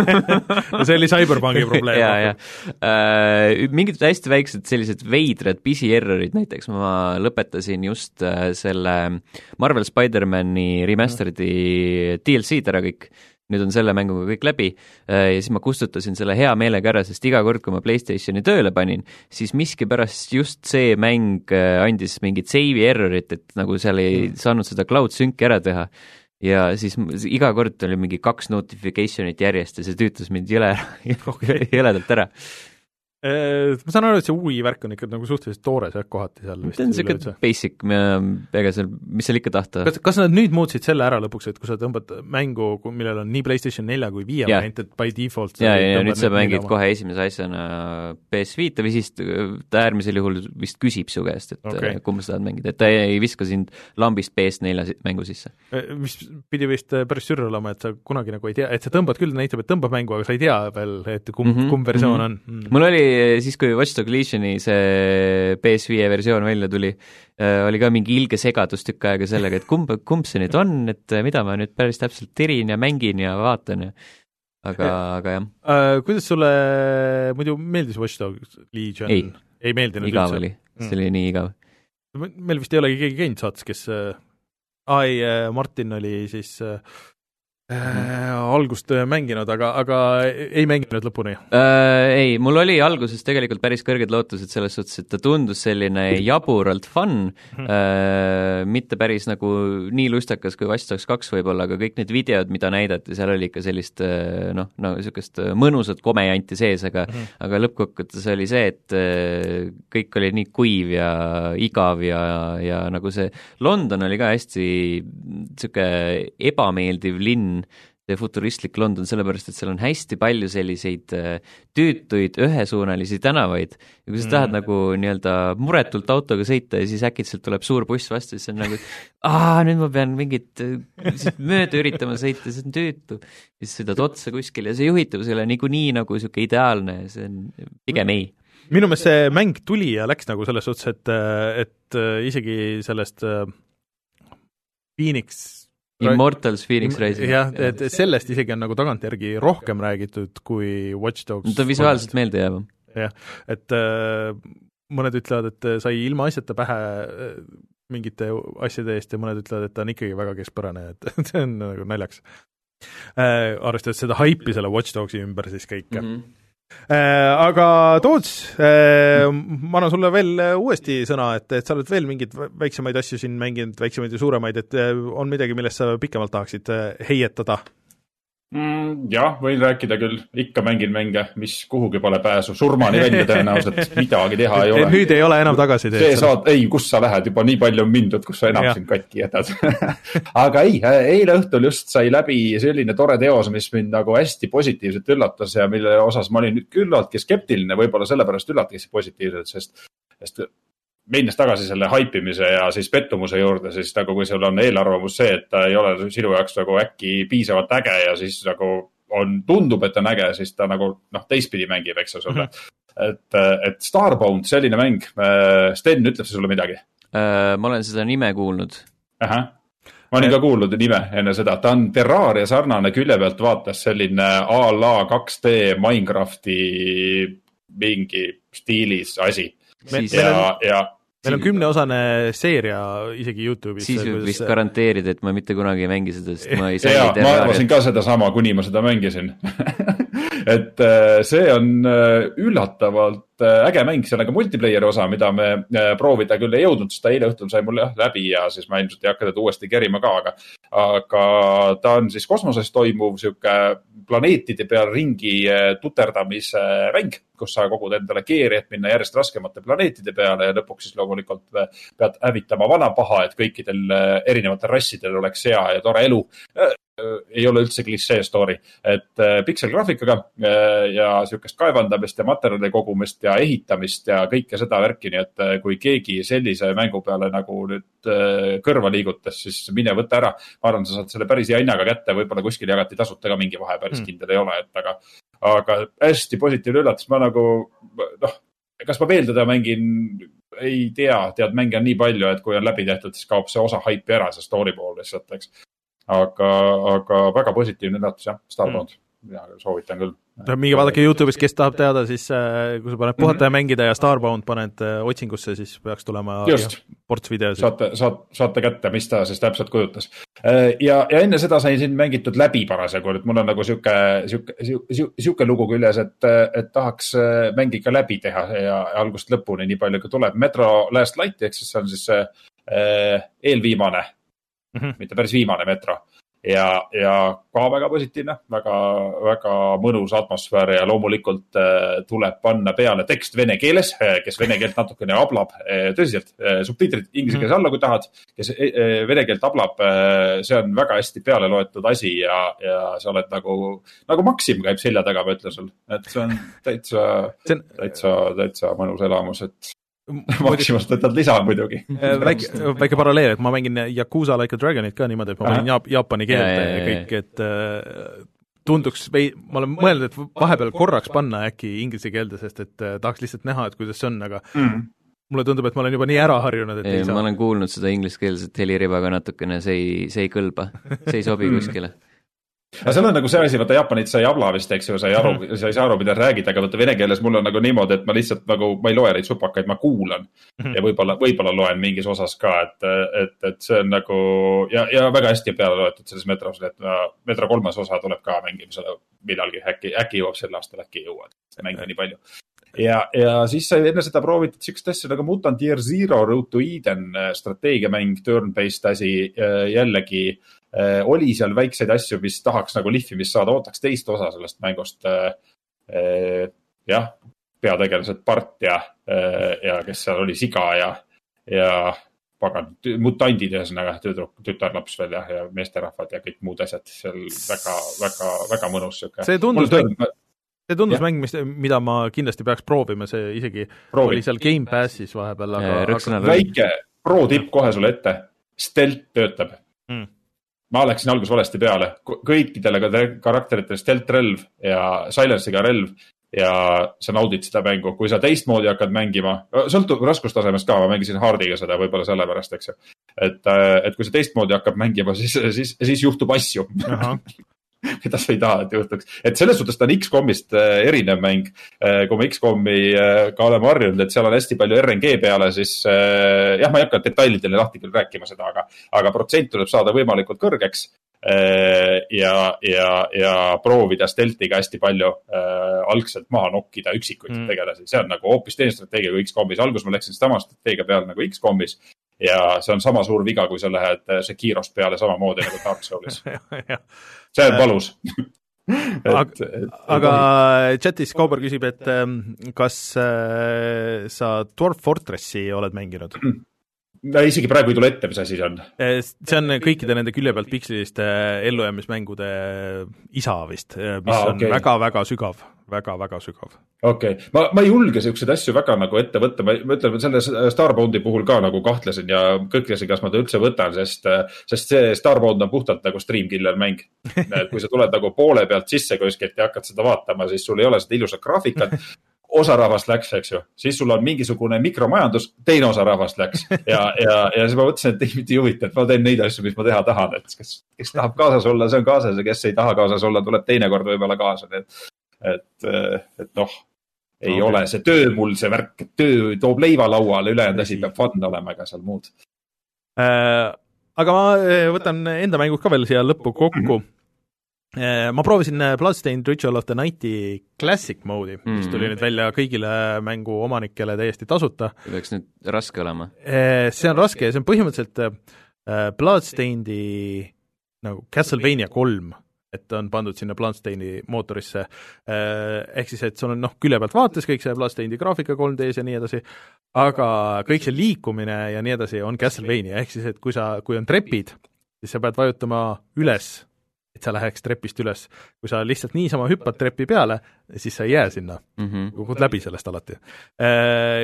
no see oli CyberPunki probleem. jaa, jaa. Mingid hästi väiksed sellised veidrad pisierrorid, näiteks ma lõpetasin just selle Marvel Spider-mani remastered'i DLC-d ära kõik nüüd on selle mänguga kõik läbi äh, ja siis ma kustutasin selle hea meelega ära, sest iga kord, kui ma PlayStationi tööle panin, siis miskipärast just see mäng äh, andis mingit save'i error'it, et nagu seal ei mm. saanud seda cloud sync'i ära teha. ja siis iga kord oli mingi kaks notification'it järjest ja see tüütas mind jõle, jõledalt ära ma saan aru, et see UI värk on ikka nagu suhteliselt toores jah, kohati seal vist. ta on niisugune basic, ega seal, mis seal ikka tahta. kas, kas nad nüüd muutsid selle ära lõpuks, et kui sa tõmbad mängu, millel on nii PlayStation nelja kui viie variant, et by default ja, ja, ja nüüd sa mängid kohe esimese asjana PS5-e või siis ta äärmisel juhul vist küsib su käest, et okay. Äh, kumba sa tahad mängida, et ta ei viska sind lambist PS4 mängu sisse. Äh, mis pidi vist päris sürr olema, et sa kunagi nagu ei tea, et sa tõmbad küll, näitab, et tõmbab mängu, aga sa ei tea veel, et kumb mm, -hmm, kumb versioon mm -hmm. on mm.. mul oli siis, kui Watch Dog Legion'i see PS5 versioon välja tuli, äh, oli ka mingi ilge segadus tükk aega sellega, et kumb, kumb see nüüd on, et äh, mida ma nüüd päris täpselt tirin ja mängin ja vaatan ja aga, aga jah uh,. Kuidas sulle muidu meeldis Watch Dogs Legion? ei, ei meeldinud igav üldse? oli, see mm. oli nii igav. meil vist ei olegi keegi käinud saates, kes aa äh, ei, Martin oli siis äh, Äh, algust äh, mänginud, aga, aga ei mänginud lõpuni äh,? Ei, mul oli alguses tegelikult päris kõrged lootused selles suhtes, et ta tundus selline jaburalt fun -hmm. äh, mitte päris nagu nii lustakas kui Watch Dogs kaks võib-olla, aga kõik need videod, mida näidati, seal oli ikka sellist äh, noh, no niisugust mõnusat komejanti sees, aga mm -hmm. aga lõppkokkuvõttes oli see, et äh, kõik oli nii kuiv ja igav ja, ja nagu see London oli ka hästi niisugune ebameeldiv linn, see futuristlik London, sellepärast et seal on hästi palju selliseid äh, tüütuid ühesuunalisi tänavaid ja kui sa tahad mm. nagu nii-öelda muretult autoga sõita ja siis äkitselt tuleb suur buss vastu, siis on nagu, aa, nüüd ma pean mingit äh, mööda üritama sõita, see on tüütu. siis sõidad otsa kuskile ja see juhitavus ei ole niikuinii nagu niisugune ideaalne, see on pigem ei minu meelest see mäng tuli ja läks nagu selles suhtes, et, et äh, isegi sellest Phoenix Immortals Phoenix Rising. jah, et sellest isegi on nagu tagantjärgi rohkem räägitud kui Watch Dogs. ta on visuaalselt meeldejäävam. jah, et äh, mõned ütlevad, et sai ilmaasjata pähe äh, mingite asjade eest ja mõned ütlevad, et ta on ikkagi väga keskpärane, et see on nagu naljakas äh,. arvestades seda haipi selle Watch Dogsi ümber siis kõike mm. -hmm Äh, aga Toots, äh, ma annan sulle veel äh, uuesti sõna, et, et sa oled veel mingeid väiksemaid asju siin mänginud, väiksemaid ja suuremaid, et on midagi, millest sa pikemalt tahaksid heietada? Mm,? jah, võin rääkida küll, ikka mängin mänge, mis kuhugi pole pääsu, surmani välja tõenäoliselt, midagi teha ei ole. nüüd ei ole enam tagasiteed. see saad, ei, kus sa lähed, juba nii palju on mindud, kus sa enam ja. siin katki jätad aga ei, eile õhtul just sai läbi selline tore teos, mis mind nagu hästi positiivselt üllatas ja mille osas ma olin küllaltki skeptiline, võib-olla sellepärast üllatigi positiivselt, sest, sest minnes tagasi selle haipimise ja siis pettumuse juurde, siis nagu kui sul on eelarvamus see, et ta ei ole sinu jaoks nagu äkki piisavalt äge ja siis nagu on, tundub, et on äge, siis ta nagu noh, teistpidi mängib, eks ju sulle mm. -hmm. et, et Starbound, selline mäng, Sten, ütleb see sulle midagi? Äh, ma olen seda nime kuulnud. ma olin ka kuulnud nime enne seda, ta on Terraria sarnane külje pealt vaates selline a la 2D Minecrafti mingi stiilis asi. Ja, ja meil on kümneosane seeria isegi Youtube'is. siis võib vist garanteerida, et ma mitte kunagi ei mängi seda, sest ma ei ja salli ma arvasin ka sedasama, kuni ma seda mängisin et äh, see on äh, üllatavalt äh, äge mäng, seal on ka multiplayer'i osa, mida me äh, proovida küll ei jõudnud, sest ta eile õhtul sai mul jah läbi ja siis ma ilmselt ei hakka teda uuesti kerima ka, aga, aga ta on siis kosmoses toimuv sihuke planeetide peal ringi äh, tuterdamise mäng, kus sa kogud endale geari, et minna järjest raskemate planeetide peale ja lõpuks siis loomulikult pead hävitama vana paha, et kõikidel erinevatel rassidel oleks hea ja tore elu. Ei ole üldse klišee story, et pikselgraafikaga ja sihukest kaevandamist ja materjali kogumist ja ehitamist ja kõike seda värki, nii et äh, kui keegi sellise mängu peale nagu nüüd äh, kõrva liigutas, siis mine võta ära. ma arvan, sa saad selle päris hea hinnaga kätte, võib-olla kuskil jagati tasuta ka mingi vahe, päris Mm. kindel ei ole, et aga, aga hästi positiivne üllatus, ma nagu noh, kas ma veel teda mängin, ei tea, tead, mänge on nii palju, et kui on läbi tehtud, siis kaob see osa haipi ära, see story pool lihtsalt, eks. aga, aga väga positiivne üllatus jah, Starbound mm., mina soovitan küll. minge vaadake Youtube'is, kes tahab teada, siis äh, kui sa paned puhata ja mängida ja Starbound paned äh, otsingusse, siis peaks tulema Just. ports videosid. saate, saate, saate kätte, mis ta siis täpselt kujutas. ja, ja enne seda sai siin mängitud läbi parasjagu, et mul on nagu sihuke, sihuke, sihuke lugu küljes, et, et tahaks äh, mäng ikka läbi teha ja, algusest lõpuni nii palju kui tuleb. Metro Last Light ehk siis see on siis äh, eelviimane mm, Mhm. -hmm. mitte päris viimane Metro ja, ja ka väga positiivne, väga, väga mõnus atmosfäär ja loomulikult äh, tuleb panna peale tekst vene keeles, kes vene keelt natukene ablab, tõsiselt, subtiitrid inglise keeles alla, kui tahad, kes äh, vene keelt ablab, see on väga hästi peale loetud asi ja, ja sa oled nagu, nagu Maxim käib selja taga, ma ütlen sul, et see on täitsa, täitsa, täitsa mõnus elamus, et Maximast võtad lisa muidugi. äh, väike, väike paralleel, et ma mängin Yakuusa Like a Dragonit ka niimoodi, et ma panin jaap-, jaapani keelt Ja, ja, kõik, et äh, tunduks vei-, ma olen mõelnud, et vahepeal korraks panna äkki inglise keelde, sest et äh, tahaks lihtsalt näha, et kuidas see on, aga Mm. mulle tundub, et ma olen juba nii ära harjunud, et ei ma saa. olen kuulnud seda ingliskeelset heliriba ka natukene, see ei, see ei kõlba, see ei sobi kuskile. Aga seal on nagu see asi, vaata Jaapanit sa ei abla vist, eks ju, sa ei aru, sa ei saa aru, mida räägid, aga vaata vene keeles mul on nagu niimoodi, et ma lihtsalt nagu, ma ei loe neid supakaid, ma kuulan Mhm. ja võib-olla, võib-olla loen mingis osas ka, et, et, et see on nagu ja, ja väga hästi peale loetud selles metros, et no, metro kolmas osa tuleb ka mängimisele millalgi, äkki, äkki jõuab sel aastal, äkki ei jõua, see mäng on nii palju. ja, ja siis sai enne seda proovitud siukest asja nagu Mutant Year Zero Road to Eden äh, strateegiamäng, turn-based asi, jällegi äh, oli seal väikseid asju, mis tahaks nagu lihvimist saada, ootaks teist osa sellest mängust. jah, peategelased Bart ja, ja kes seal oli, Siga ja, ja pagan, mutandid ühesõnaga, tüdruk, tütarlaps veel ja, ja meesterahvad ja kõik muud asjad seal väga, väga, väga mõnus sihuke. see tundus, proovi see tundus jah. mäng, mis, mida ma kindlasti peaks proovima, see isegi oli seal Gamepassis vahepeal, aga, aga väike pro tipp kohe sulle ette, stealth töötab Mm. Ma läksin alguses valesti peale, kõikidele ka karakteritele stealth relv ja silence'iga relv ja sa naudid seda mängu, kui sa teistmoodi hakkad mängima, sõltub raskustasemest ka, ma mängisin hard'iga seda võib-olla sellepärast, eks ju. et, et kui sa teistmoodi hakkad mängima, siis, siis, siis juhtub asju, mida sa ei taha, et juhtuks. et selles suhtes ta on X-komist äh, erinev mäng. kui me X-komi äh, ka oleme harjunud, et seal on hästi palju RNG peale, siis äh, jah, ma ei hakka detailidele lahti küll rääkima seda, aga, aga protsent tuleb saada võimalikult kõrgeks. ja, ja, ja proovida stealth'iga hästi palju äh, algselt maha nokkida üksikuid mm. tegelasi, see on nagu hoopis teine strateegia kui X-komis, alguses ma läksin sama strateegia peale nagu X-komis ja see on sama suur viga, kui sa lähed äh, Sekirost peale samamoodi nagu Dark Soulis, see on valus. Aga- aga chatis Kauber küsib, et ähm, kas äh, sa Dwarf Fortressi oled mänginud? no isegi praegu ei tule ette, mis asi see on. Eh, see on kõikide nende külje pealt pikseliste ellujäämismängude isa vist, mis Aa, on okei. väga-väga sügav, väga-väga sügav. okei okay., ma, ma ei julge siukseid asju väga nagu ette võtta, ma, ma ütlen, selle Starboundi puhul ka nagu kahtlesin ja kõhklesin, kas ma ta üldse võtan, sest, sest see Starbound on puhtalt nagu stream killer mäng. kui sa tuled nagu poole pealt sisse kuskilt ja hakkad seda vaatama, siis sul ei ole seda ilusat graafikat. osa rahvast läks, eks ju, siis sul on mingisugune mikromajandus, teine osa rahvast läks ja, ja, ja siis ma mõtlesin, et ei mind ei huvita, et ma teen neid asju, mis ma teha tahan, et kes, kes tahab kaasas olla, see on kaasas ja kes ei taha kaasas olla, tuleb teinekord võib-olla kaasa, nii et, et, et noh, ei okay. ole see töö mul see värk, et töö toob leiva lauale, ülejäänud asi peab fun olema, ega seal muud. Äh, aga ma äh, võtan enda mängud ka veel siia lõppu kokku. ma proovisin Bloodstained Ritual of the Night'i Classic mode'i, mis tuli Mhm. nüüd välja kõigile mängu omanikele täiesti tasuta. peaks nüüd raske olema. see on raske ja see on põhimõtteliselt Bloodstainedi nagu Castlevania kolm, et on pandud sinna Bloodstainedi mootorisse. Ehk siis, et sul on noh, külje pealt vaates kõik see Bloodstainedi graafika 3D-s ja nii edasi, aga kõik see liikumine ja nii edasi on Castlevania, ehk siis et kui sa, kui on trepid, siis sa pead vajutama üles, et sa läheks trepist üles. kui sa lihtsalt niisama hüppad trepi peale, siis sa ei jää sinna Mhm. kukud läbi sellest alati.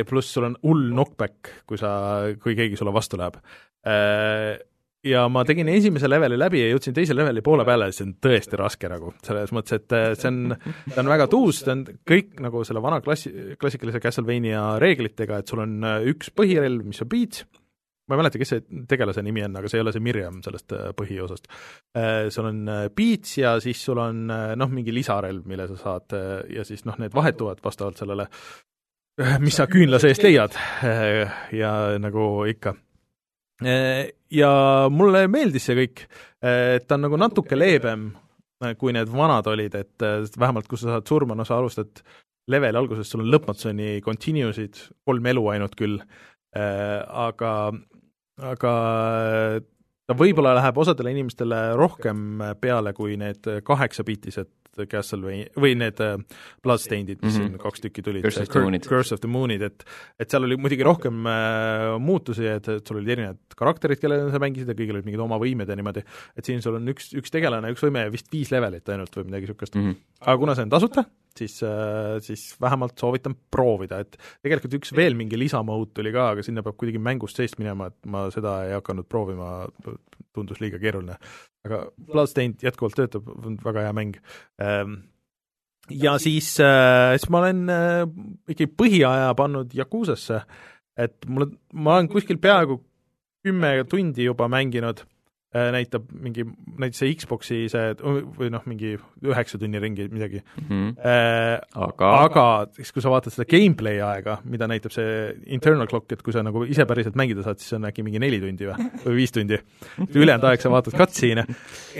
Pluss sul on hull knockback, kui sa, kui keegi sulle vastu läheb. Ja ma tegin esimese leveli läbi ja jõudsin teise leveli poole peale see on tõesti raske nagu, selles mõttes, et äh, see on, ta on väga tuus, ta on kõik nagu selle vana klassi, klassikalise Castlevania reeglitega, et sul on äh, üks põhirelv, mis on beats, ma ei mäleta, kes see tegelase nimi on, aga see ei ole see Mirjam sellest äh, põhiosast. sul on beats ja siis sul on noh, mingi lisarelv, mille sa saad ja siis noh, need vahetuvad vastavalt sellele, mis sa küünla seest leiad ja nagu ikka. Ja mulle meeldis see kõik, et ta on nagu natuke leebem, kui need vanad olid, et äh, vähemalt kui sa saad surma, no sa alustad leveli alguses, sul on lõpmatuseni continue'sid, kolm elu ainult küll, aga, aga ta võib-olla läheb osadele inimestele rohkem peale kui need kaheksabiitised Castlevania või need äh, Bloodstainedid, mis Mhm. siin kaks tükki tulid. Curse of the Moonid. Curse of the Moonid, et et seal oli muidugi rohkem äh, muutusi, et, et sul olid erinevad karakterid, kellele sa mängisid ja kõigil olid mingid oma võimed ja niimoodi, et siin sul on üks, üks tegelane, üks võime ja vist viis levelit ainult või midagi niisugust. Mhm. aga kuna see on tasuta, siis, siis vähemalt soovitan proovida, et tegelikult üks veel mingi lisamõud tuli ka, aga sinna peab kuidagi mängust seest minema, et ma seda ei hakanud proovima, tundus liiga keeruline. aga Bloodstained jätkuvalt töötab, on väga hea mäng. Ja siis, siis ma olen äh, ikkagi põhiaja pannud Yakuusasse, et mulle, ma olen kuskil peaaegu kümme tundi juba mänginud, näitab mingi, näiteks see Xboxi see või noh, mingi üheksa tunni ringi midagi Mhm. äh, aga, aga siis, kui sa vaatad seda gameplay aega, mida näitab see internal clock, et kui sa nagu ise päriselt mängida saad, siis see on äkki mingi neli tundi või, või viis tundi. ülejäänud aeg sa vaatad cutscene'e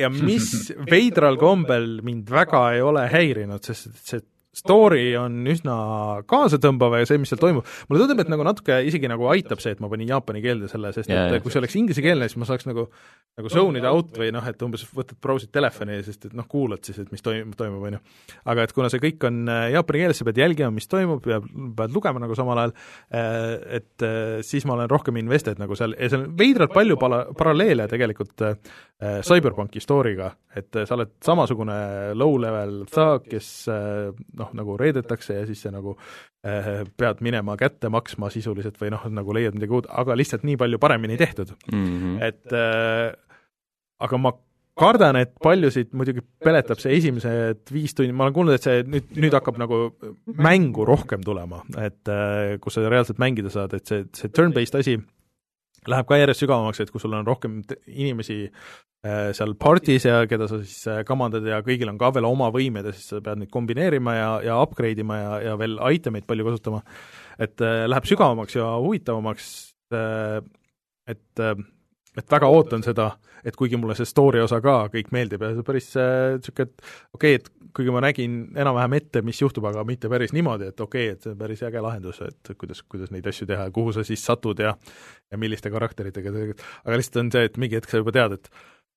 ja mis veidral kombel mind väga ei ole häirinud, sest see story on üsna kaasatõmbav ja see, mis seal toimub, mulle tundub, et nagu natuke isegi nagu aitab see, et ma panin jaapani keelde selle, sest Jaa, et jaa. kui see oleks inglisekeelne, siis ma saaks nagu nagu zone ida out või noh, et umbes võtad browsid telefoni, sest et noh, kuulad siis, et mis toimub, toimub, on ju. aga et kuna see kõik on äh, jaapani keeles, sa pead jälgima, mis toimub ja pead lugema nagu samal ajal, et äh, siis ma olen rohkem invested nagu seal ja seal on veidralt palju pala-, paralleele tegelikult äh, Cyberpunki story'ga, et äh, sa oled samasugune low-level thug, kes äh, noh, nagu reedetakse ja siis sa nagu äh, pead minema kätte maksma sisuliselt või noh, nagu leiad midagi uut, aga lihtsalt nii palju paremini tehtud Mhm. et äh, aga ma kardan, et paljusid muidugi peletab see esimesed viis tundi, ma olen kuulnud, et see nüüd, nüüd hakkab nagu mängu rohkem tulema, et äh, kus sa reaalselt mängida saad, et see, see turn-based asi läheb ka järjest sügavamaks, et kui sul on rohkem inimesi äh, seal partis ja keda sa siis äh, kamandad ja kõigil on ka veel oma võimed ja siis sa pead neid kombineerima ja, ja upgrade ima ja, ja veel itemeid palju kasutama, et äh, läheb sügavamaks ja huvitavamaks et et väga ootan seda, et kuigi mulle see story osa ka kõik meeldib ja see päris niisugune, et okei okay,, et kuigi ma nägin enam-vähem ette, mis juhtub, aga mitte päris niimoodi, et okei okay,, et see on päris äge lahendus, et kuidas, kuidas neid asju teha ja kuhu sa siis satud ja ja milliste karakteritega aga lihtsalt on see, et mingi hetk sa juba tead, et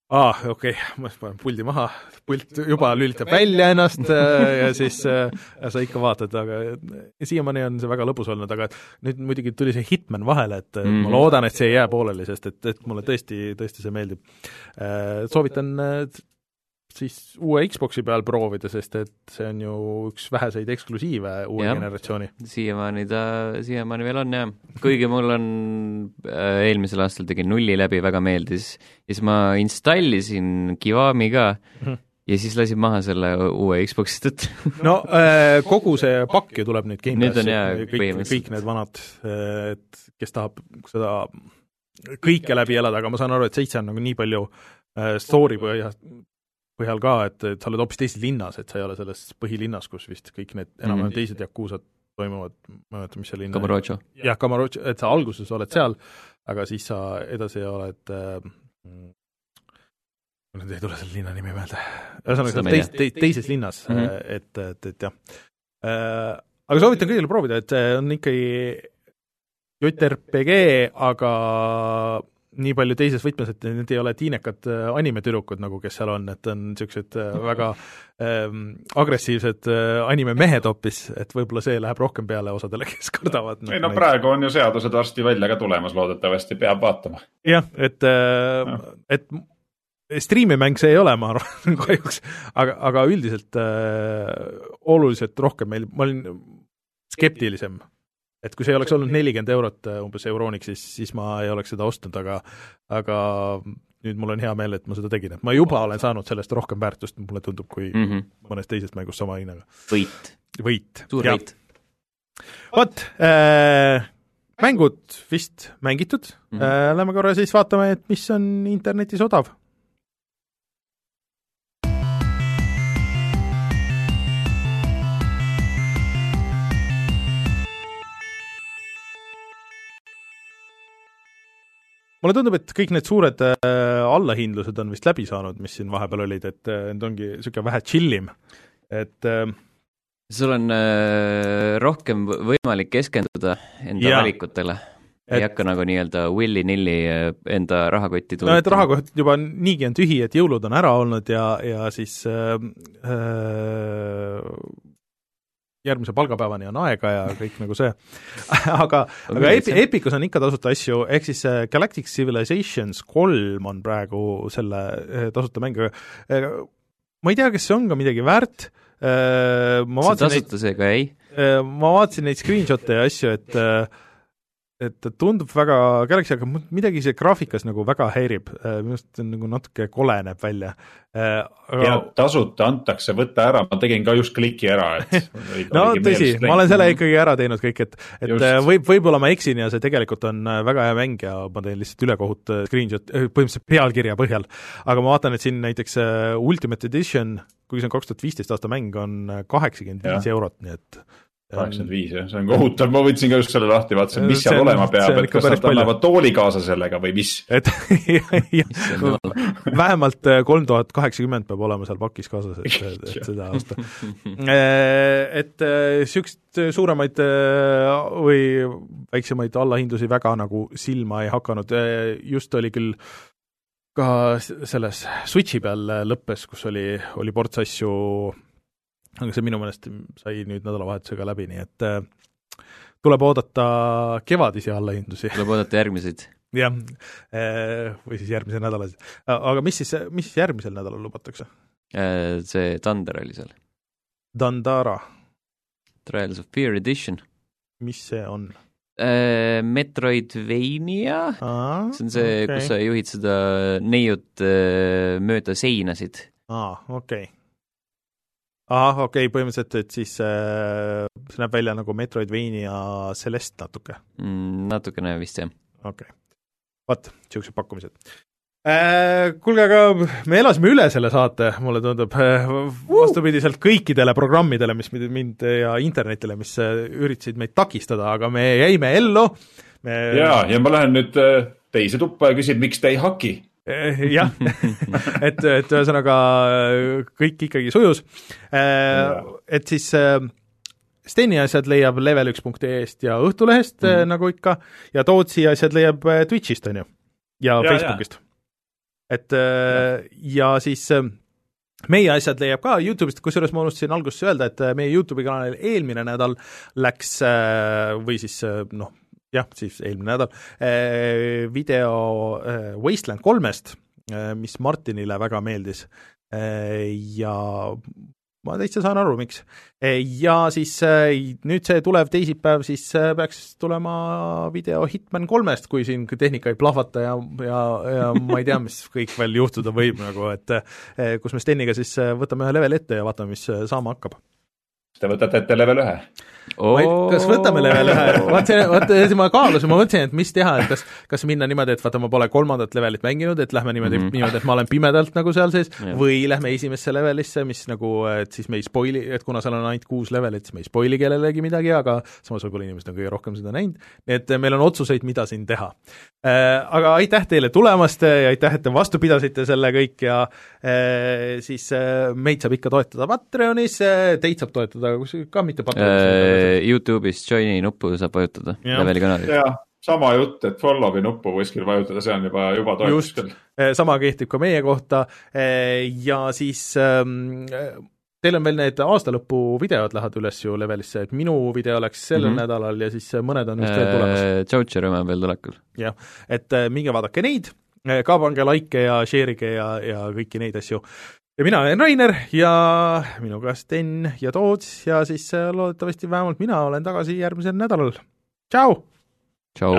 aa ah,, okei okay,, ma panen puldi maha, pult juba lülitab välja ennast äh, ja siis äh, sa ikka vaatad, aga siiamaani on see väga lõbus olnud, aga nüüd muidugi tuli see Hitman vahele, et mm ma Mhm. loodan, et see ei jää pooleli, sest et, et mulle tõesti, tõesti see meeldib äh,. soovitan äh, siis uue Xboxi peal proovida, sest et see on ju üks väheseid eksklusiive uue Jah. generatsiooni. siiamaani ta, siiamaani veel on jah, kuigi mul on äh, eelmisel aastal tegin nulli läbi, väga meeldis, siis ma installisin Kiwami ka Mhm. ja siis lasid maha selle uue Xbox'i tõttu no äh, kogu see pakk ju tuleb nüüd Game Nüüd on Passi, jaa, kõik, kõik need vanad, et kes tahab seda kõike läbi elada, aga ma saan aru, et seitse on nagu nii palju äh, story põhja, põhjal ka, et, et sa oled hoopis teises linnas, et sa ei ole selles põhilinnas, kus vist kõik need enam-vähem Mhm. teised Yakuzad toimuvad, ma ei mäleta, mis see linn Kamurocho. jah, Kamarotš, et sa alguses oled seal, aga siis sa edasi oled äh, mm, nüüd ei tule selle linna nimi meelde. ühesõnaga, teis, teis, teises linnas mm, Mhm. -hmm. et, et, et jah äh,. aga soovitan kõigile proovida, et see on ikkagi JRPG, aga nii palju teises võtmes, et need ei ole tiinekad äh, animetüdrukud nagu, kes seal on, et on niisugused äh, väga ähm, agressiivsed äh, animemehed hoopis, et võib-olla see läheb rohkem peale osadele, kes kardavad ei no praegu on ju seadused varsti välja ka tulemas, loodetavasti peab vaatama. jah, et, et striimimäng see ei ole, ma arvan, kahjuks, aga, aga üldiselt äh, oluliselt rohkem meil, ma olin skeptilisem. Et kui see ei oleks olnud nelikümmend eurot äh, umbes Euroniks, siis, siis ma ei oleks seda ostnud, aga aga nüüd mul on hea meel, et ma seda tegin, et ma juba olen saanud sellest rohkem väärtust, mulle tundub, kui mm. mm. -hmm. mõnes teises mängus sama hinnaga. võit, võit. suur võit. vot äh,, mängud vist mängitud mm. -hmm. äh, lähme korra siis vaatame, et mis on internetis odav. Mulle tundub, et kõik need suured äh, allahindlused on vist läbi saanud, mis siin vahepeal olid, et äh, need ongi niisugune vähe chillim, et äh, sul on äh, rohkem võ- võimalik keskenduda enda Jaa. valikutele. ei Et- hakka nagu nii-öelda willy-nilly äh, enda rahakotti no et rahakoht juba niigi on tühi, et jõulud on ära olnud ja, ja siis äh, äh, järgmise palgapäevani on aega ja kõik nagu see. aga, aga Epi-. Epicus on ikka tasuta asju, ehk siis äh, Galactic Civilizations kolm on praegu selle äh, tasuta mäng, aga äh, ma ei tea, kas see on ka midagi väärt äh,, ma see vaatasin neid tasuta see ka ei. Äh, ma vaatasin neid screenshot'e ja asju, et et ta tundub väga Galaxy, aga midagi see graafikas nagu väga häirib, minu arust on nagu natuke kole näeb välja. ja aga tasuta antakse võtta ära, ma tegin ka just kliki ära, et. no tõsi, ma olen selle ikkagi ära teinud kõik, et et Just. äh, võib, võib-olla ma eksin ja see tegelikult on äh, väga hea mäng ja ma teen lihtsalt ülekohut äh, screenshot, põhimõtteliselt pealkirja põhjal. aga ma vaatan, et siin näiteks äh, Ultimate Edition, kuigi see on kaks tuhat viisteist aasta mäng, on kaheksakümmend viis eurot, nii et kaheksakümmend viis jah, see on kohutav, ma võtsin ka just selle lahti, vaatasin, mis seal on- olema peab, et kas nad annavad tooli kaasa sellega või mis. et jah, jumal. vähemalt äh, kolm tuhat kaheksakümmend peab olema seal pakis kaasas, et, et, et seda osta. Et niisuguseid suuremaid äh, või väiksemaid allahindlusi väga nagu silma ei hakanud, just oli küll ka selles Switchi peal äh, lõppes, kus oli, oli ports asju, aga see minu meelest sai nüüd nädalavahetusega läbi, nii et äh, tuleb oodata kevadisi allahindlusi. tuleb oodata järgmiseid. jah, või siis järgmisel nädalal. aga mis siis, mis siis järgmisel nädalal lubatakse? Äh, see Thunder oli seal. Dandara, Trials of Fear Edition. mis see on? Metroidvania, see on see okay., kus sa juhid seda neiut äh, mööda seinasid. aa, okei okay.. ahah, okei okay,, põhimõtteliselt, et siis äh, see näeb välja nagu Metroidvania Celeste natuke, Mm, natukene vist jah. okei okay.. vot, niisugused pakkumised äh,. Kuulge, aga me elasime üle selle saate, mulle tundub äh,, vastupidiselt kõikidele programmidele, mis mind- mind ja internetile, mis äh, üritasid meid takistada, aga me jäime ellu, me ja, ja ma lähen nüüd äh, teise tuppa ja küsin, miks te ei haki. Eh, jah, et, et ühesõnaga kõik ikkagi sujus. et siis Steni asjad leiab level1.ee-st ja Õhtulehest mm. -hmm. nagu ikka, ja Tootsi asjad leiab Twitch'ist, on ju, ja, Ja, ja Facebookist. et äh, ja siis meie asjad leiab ka Youtube'ist, kusjuures ma unustasin alguses öelda, et meie Youtube'i kanalil eelmine nädal läks või siis noh, jah, siis eelmine nädal äh, video äh, Wasteland kolmest äh,, mis Martinile väga meeldis ja ma täitsa saan aru, miks. ja siis nüüd see tulev teisipäev siis peaks tulema video Hitman kolmest, kui siin tehnika ei plahvata ja, ja, ja ma ei tea, mis kõik veel juhtuda võib nagu, et kus me Steniga siis võtame ühe leveli ette ja vaatame, mis saama hakkab. Te võtate ette level ühe ei, kas võtame level ühe, vaat see, vaat ma kaalusin, ma mõtlesin, et mis teha, et kas, kas minna niimoodi, et vaata, ma pole kolmandat levelit mänginud, et lähme niimoodi mm, -hmm. niimoodi, et ma olen pimedalt nagu seal sees või lähme esimesse levelisse, mis nagu, et siis me ei spoili, et kuna seal on ainult kuus levelit, siis me ei spoili kellelegi midagi, aga samas võib-olla inimesed on kõige rohkem seda näinud, et meil on otsuseid, mida siin teha äh,. Aga aitäh teile tulemast ja aitäh, et te vastu pidasite selle kõik ja äh, siis äh, meid saab ikka toetada Patreonis, teid saab toetada ka mitte Patreonis Youtube'is join'i nuppu saab vajutada leveli kanalis. jah, sama jutt, et follow'i nuppu kuskil vajutada, see on juba, juba toetus küll. Eh, sama kehtib ka meie kohta eh, ja siis ähm, teil on veel need aastalõpu videod lähevad üles ju levelisse, et minu video läks sellel mm -hmm. nädalal ja siis mõned on vist veel tulemas. Choucher oma veel tulekul. jah, et minge vaadake neid, ka pange likee ja share'ige ja, ja kõiki neid asju ja mina olen Rainer ja minuga Sten ja Toots ja siis äh, loodetavasti vähemalt mina olen tagasi järgmisel nädalal. tšau! tšau!